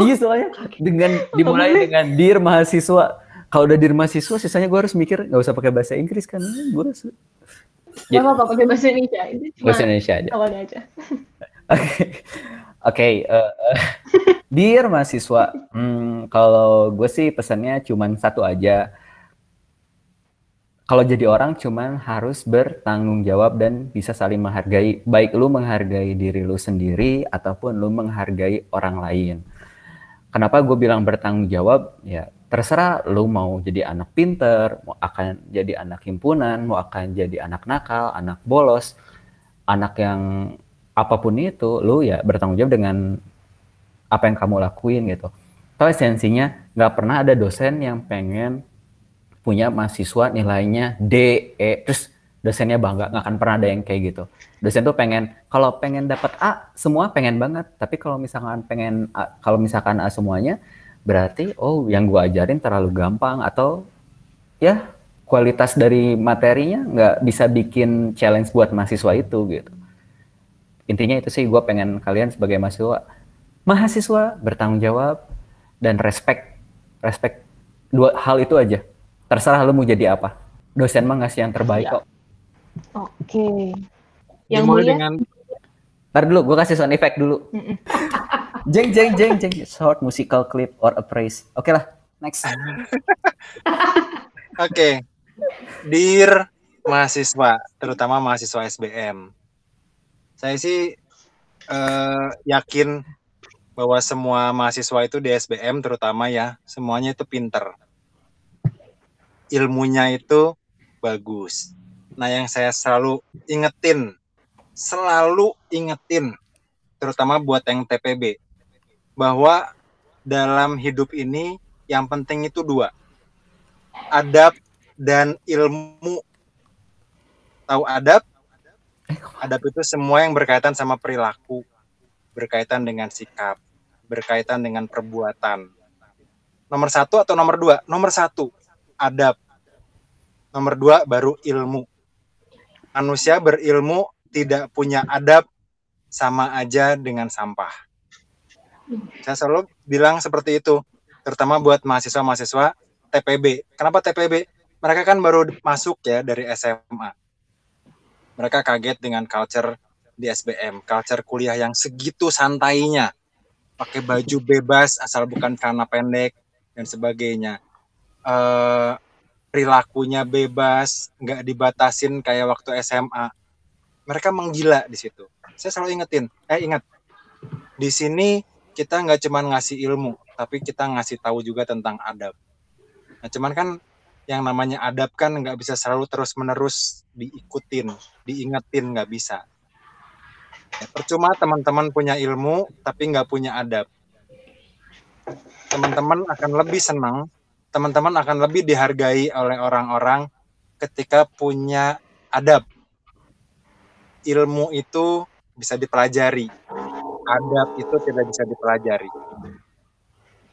Iya soalnya dengan dimulai dengan dir mahasiswa. Kalau udah dir mahasiswa, sisanya gue harus mikir nggak usah pakai bahasa Inggris kan? Gue harus Gak apa-apa, pakai bahasa Indonesia. Cuma bahasa Indonesia aja. awalnya aja. Oke, Oke, eh, eh, dear mahasiswa, hmm, kalau gue sih pesannya cuman satu aja. Kalau jadi orang cuman harus bertanggung jawab dan bisa saling menghargai. Baik lu menghargai diri lu sendiri ataupun lu menghargai orang lain. Kenapa gue bilang bertanggung jawab? Ya terserah lu mau jadi anak pinter, mau akan jadi anak himpunan, mau akan jadi anak nakal, anak bolos, anak yang apa pun itu, lu ya bertanggung jawab dengan apa yang kamu lakuin gitu. Atau esensinya nggak pernah ada dosen yang pengen punya mahasiswa nilainya D, E, terus dosennya bangga, nggak akan pernah ada yang kayak gitu. dosen tuh pengen kalau pengen dapat A semua pengen banget. Tapi kalau misalkan pengen A, kalau misalkan A semuanya berarti oh yang gua ajarin terlalu gampang atau ya kualitas dari materinya nggak bisa bikin challenge buat mahasiswa itu gitu. Intinya itu sih gua pengen kalian sebagai mahasiswa mahasiswa bertanggung jawab dan respect respect dua hal itu aja terserah lu mau jadi apa dosen mah ngasih yang terbaik kok Oke. Yang Dimulai mulia? dengan Ntar dulu, gue kasih sound effect dulu. Jeng, jeng, jeng, jeng. Short musical clip or a praise. Oke lah, next. Oke. Dear mahasiswa, terutama mahasiswa SBM. Saya sih eh, yakin bahwa semua mahasiswa itu di SBM terutama ya, semuanya itu pinter. Ilmunya itu bagus. Nah, yang saya selalu ingetin, selalu ingetin, terutama buat yang TPB, bahwa dalam hidup ini yang penting itu dua, adab dan ilmu. Tahu adab? Adab itu semua yang berkaitan sama perilaku, berkaitan dengan sikap, berkaitan dengan perbuatan. Nomor satu atau nomor dua? Nomor satu, adab. Nomor dua baru ilmu. Manusia berilmu tidak punya adab sama aja dengan sampah. Saya selalu bilang seperti itu, terutama buat mahasiswa-mahasiswa TPB. Kenapa TPB? Mereka kan baru masuk ya dari SMA. Mereka kaget dengan culture di SBM, culture kuliah yang segitu santainya. Pakai baju bebas asal bukan celana pendek dan sebagainya. Eh perilakunya bebas, nggak dibatasin kayak waktu SMA. Mereka menggila di situ. Saya selalu ingetin, eh ingat, di sini kita nggak cuma ngasih ilmu, tapi kita ngasih tahu juga tentang adab. Nah, cuman kan yang namanya adab kan nggak bisa selalu terus menerus diikutin, diingetin nggak bisa. Ya, percuma teman-teman punya ilmu tapi nggak punya adab. Teman-teman akan lebih senang, teman-teman akan lebih dihargai oleh orang-orang ketika punya adab. Ilmu itu bisa dipelajari, adab itu tidak bisa dipelajari.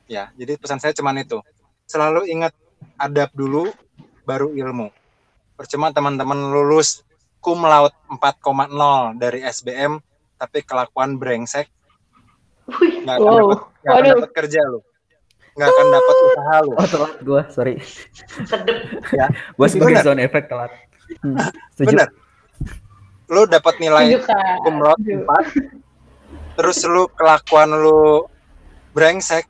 Ya, jadi pesan saya cuman itu. Selalu ingat adab dulu, baru ilmu. Percuma teman-teman lulus cum laude 4,0 dari SBM, tapi kelakuan brengsek, Wih, nggak akan Wow. dapat kerja lu, nggak akan dapat usaha lu. Oh telat gue, sorry. sedep. Gue sebagai Bener. sound effect telat. Hmm. Bener. Lu dapat nilai Setuju. 4, terus lu kelakuan lu brengsek,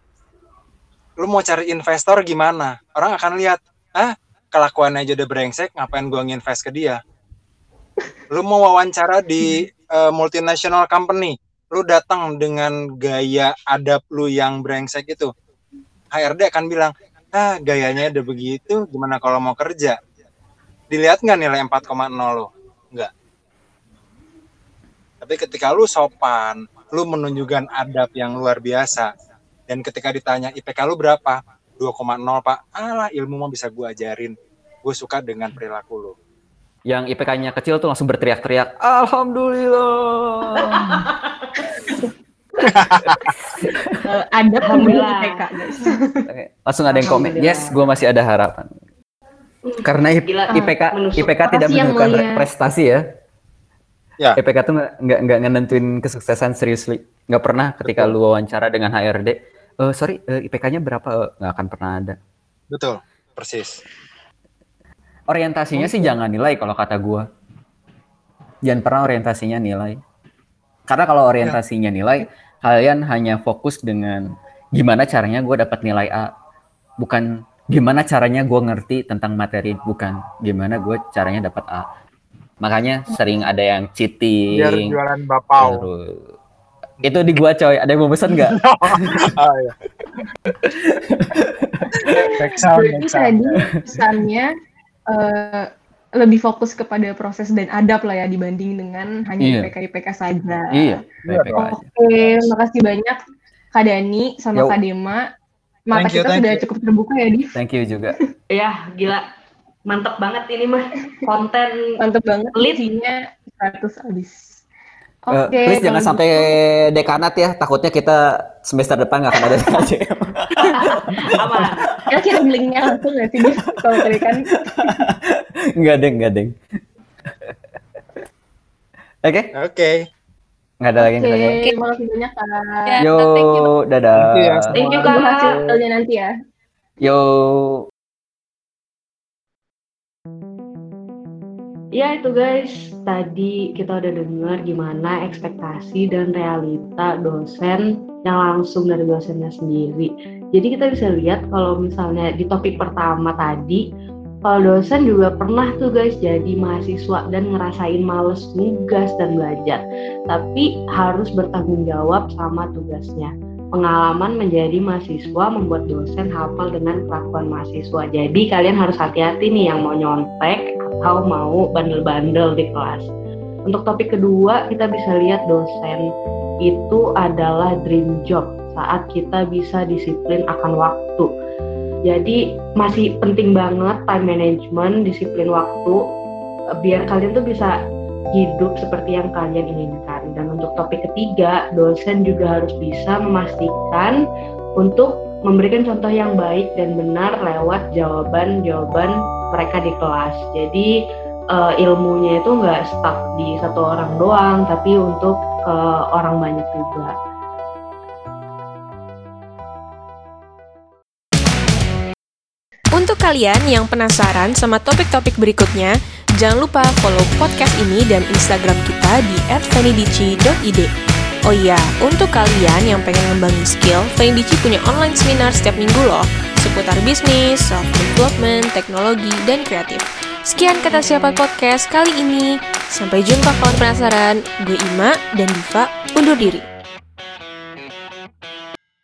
lu mau cari investor gimana? Orang akan lihat, ah kelakuannya aja udah brengsek, ngapain gua nginvest ke dia? Lu mau wawancara di eh, multinational company, lu datang dengan gaya adab lu yang brengsek itu, HRD akan bilang, ah gayanya udah begitu, gimana kalau mau kerja? Dilihat nggak nilai 4,0 lu? Nggak. Tapi ketika lu sopan, lu menunjukkan adab yang luar biasa, dan ketika ditanya IPK lu berapa? 2,0 pak. Alah ilmu mah bisa gua ajarin. Gue suka dengan perilaku lu. Yang IPK-nya kecil tuh langsung berteriak-teriak, Alhamdulillah. Eh, ada Alhamdulillah. TK, guys. Langsung ada yang komen, yes, gue masih ada harapan. Karena Gila, IPK menusuk. IPK tidak menunjukkan prestasi ya. Ya. IPK tuh nggak nggak nggak nentuin kesuksesan seriously. Nggak pernah ketika lu wawancara dengan HRD, eh sorry eh, IPK-nya berapa? Nggak akan pernah ada. Betul, persis. Orientasinya sih jangan nilai kalau kata gua. Jangan pernah orientasinya nilai. Karena kalau orientasinya nilai, kalian hanya fokus dengan gimana caranya gue dapat nilai A, bukan gimana caranya gue ngerti tentang materi, bukan gimana gue caranya dapat A. Makanya sering ada yang Biar cheating. jualan bapau. terus- Itu di gua coy, ada yang mau pesan nggak? Ah, iya. Back sound, back sound. tadi pesannya eh, lebih fokus kepada proses dan adab lah ya dibanding dengan hanya Iya. IPK IPK saja. iya, Iya IPK. Oke, makasih banyak Kak Dani sama Yo. Kak Dema. Mata Thank you, kita thank sudah you. cukup terbuka ya, Di. Thank you juga. Ya, gila. Mantep banget ini mah. Konten Mantep banget. Lead. Isinya 100 habis. Eh, Oke. please jangan sampai gitu. dekanat ya. Takutnya kita semester depan nggak akan ada SKJM. Aman. Ya kirim linknya langsung nggak sih kalau kan Enggak deng, enggak deng. Oke, Oke. nggak ada lagi yang Oke, kita jawab. terima kasih banyak kak. Ya, Yo, thank you. dadah. Thank you ya. Thank you, Tunggu Kak. hasilnya nanti ya. Yo. Ya itu guys, tadi kita udah dengar gimana ekspektasi dan realita dosen yang langsung dari dosennya sendiri. Jadi kita bisa lihat kalau misalnya di topik pertama tadi, kalau dosen juga pernah tuh guys jadi mahasiswa dan ngerasain males nugas dan belajar. Tapi harus bertanggung jawab sama tugasnya. Pengalaman menjadi mahasiswa membuat dosen hafal dengan kelakuan mahasiswa. Jadi kalian harus hati-hati nih yang mau nyontek atau mau bandel-bandel di kelas. Untuk topik kedua, kita bisa lihat dosen itu adalah dream job saat kita bisa disiplin akan waktu. Jadi masih penting banget time management, disiplin waktu, biar kalian tuh bisa hidup seperti yang kalian inginkan. Dan untuk topik ketiga, dosen juga harus bisa memastikan untuk memberikan contoh yang baik dan benar lewat jawaban-jawaban mereka di kelas. Jadi eh, ilmunya itu nggak stuck di satu orang doang, tapi untuk eh, orang banyak juga. Untuk kalian yang penasaran sama topik-topik berikutnya, jangan lupa follow podcast ini dan Instagram kita di @fenidici.id. Oh iya, untuk kalian yang pengen ngembangin skill, Fenidici punya online seminar setiap minggu loh, seputar bisnis, self-development, teknologi, dan kreatif. Sekian kata siapa podcast kali ini. Sampai jumpa kawan penasaran. Gue Ima dan Diva undur diri.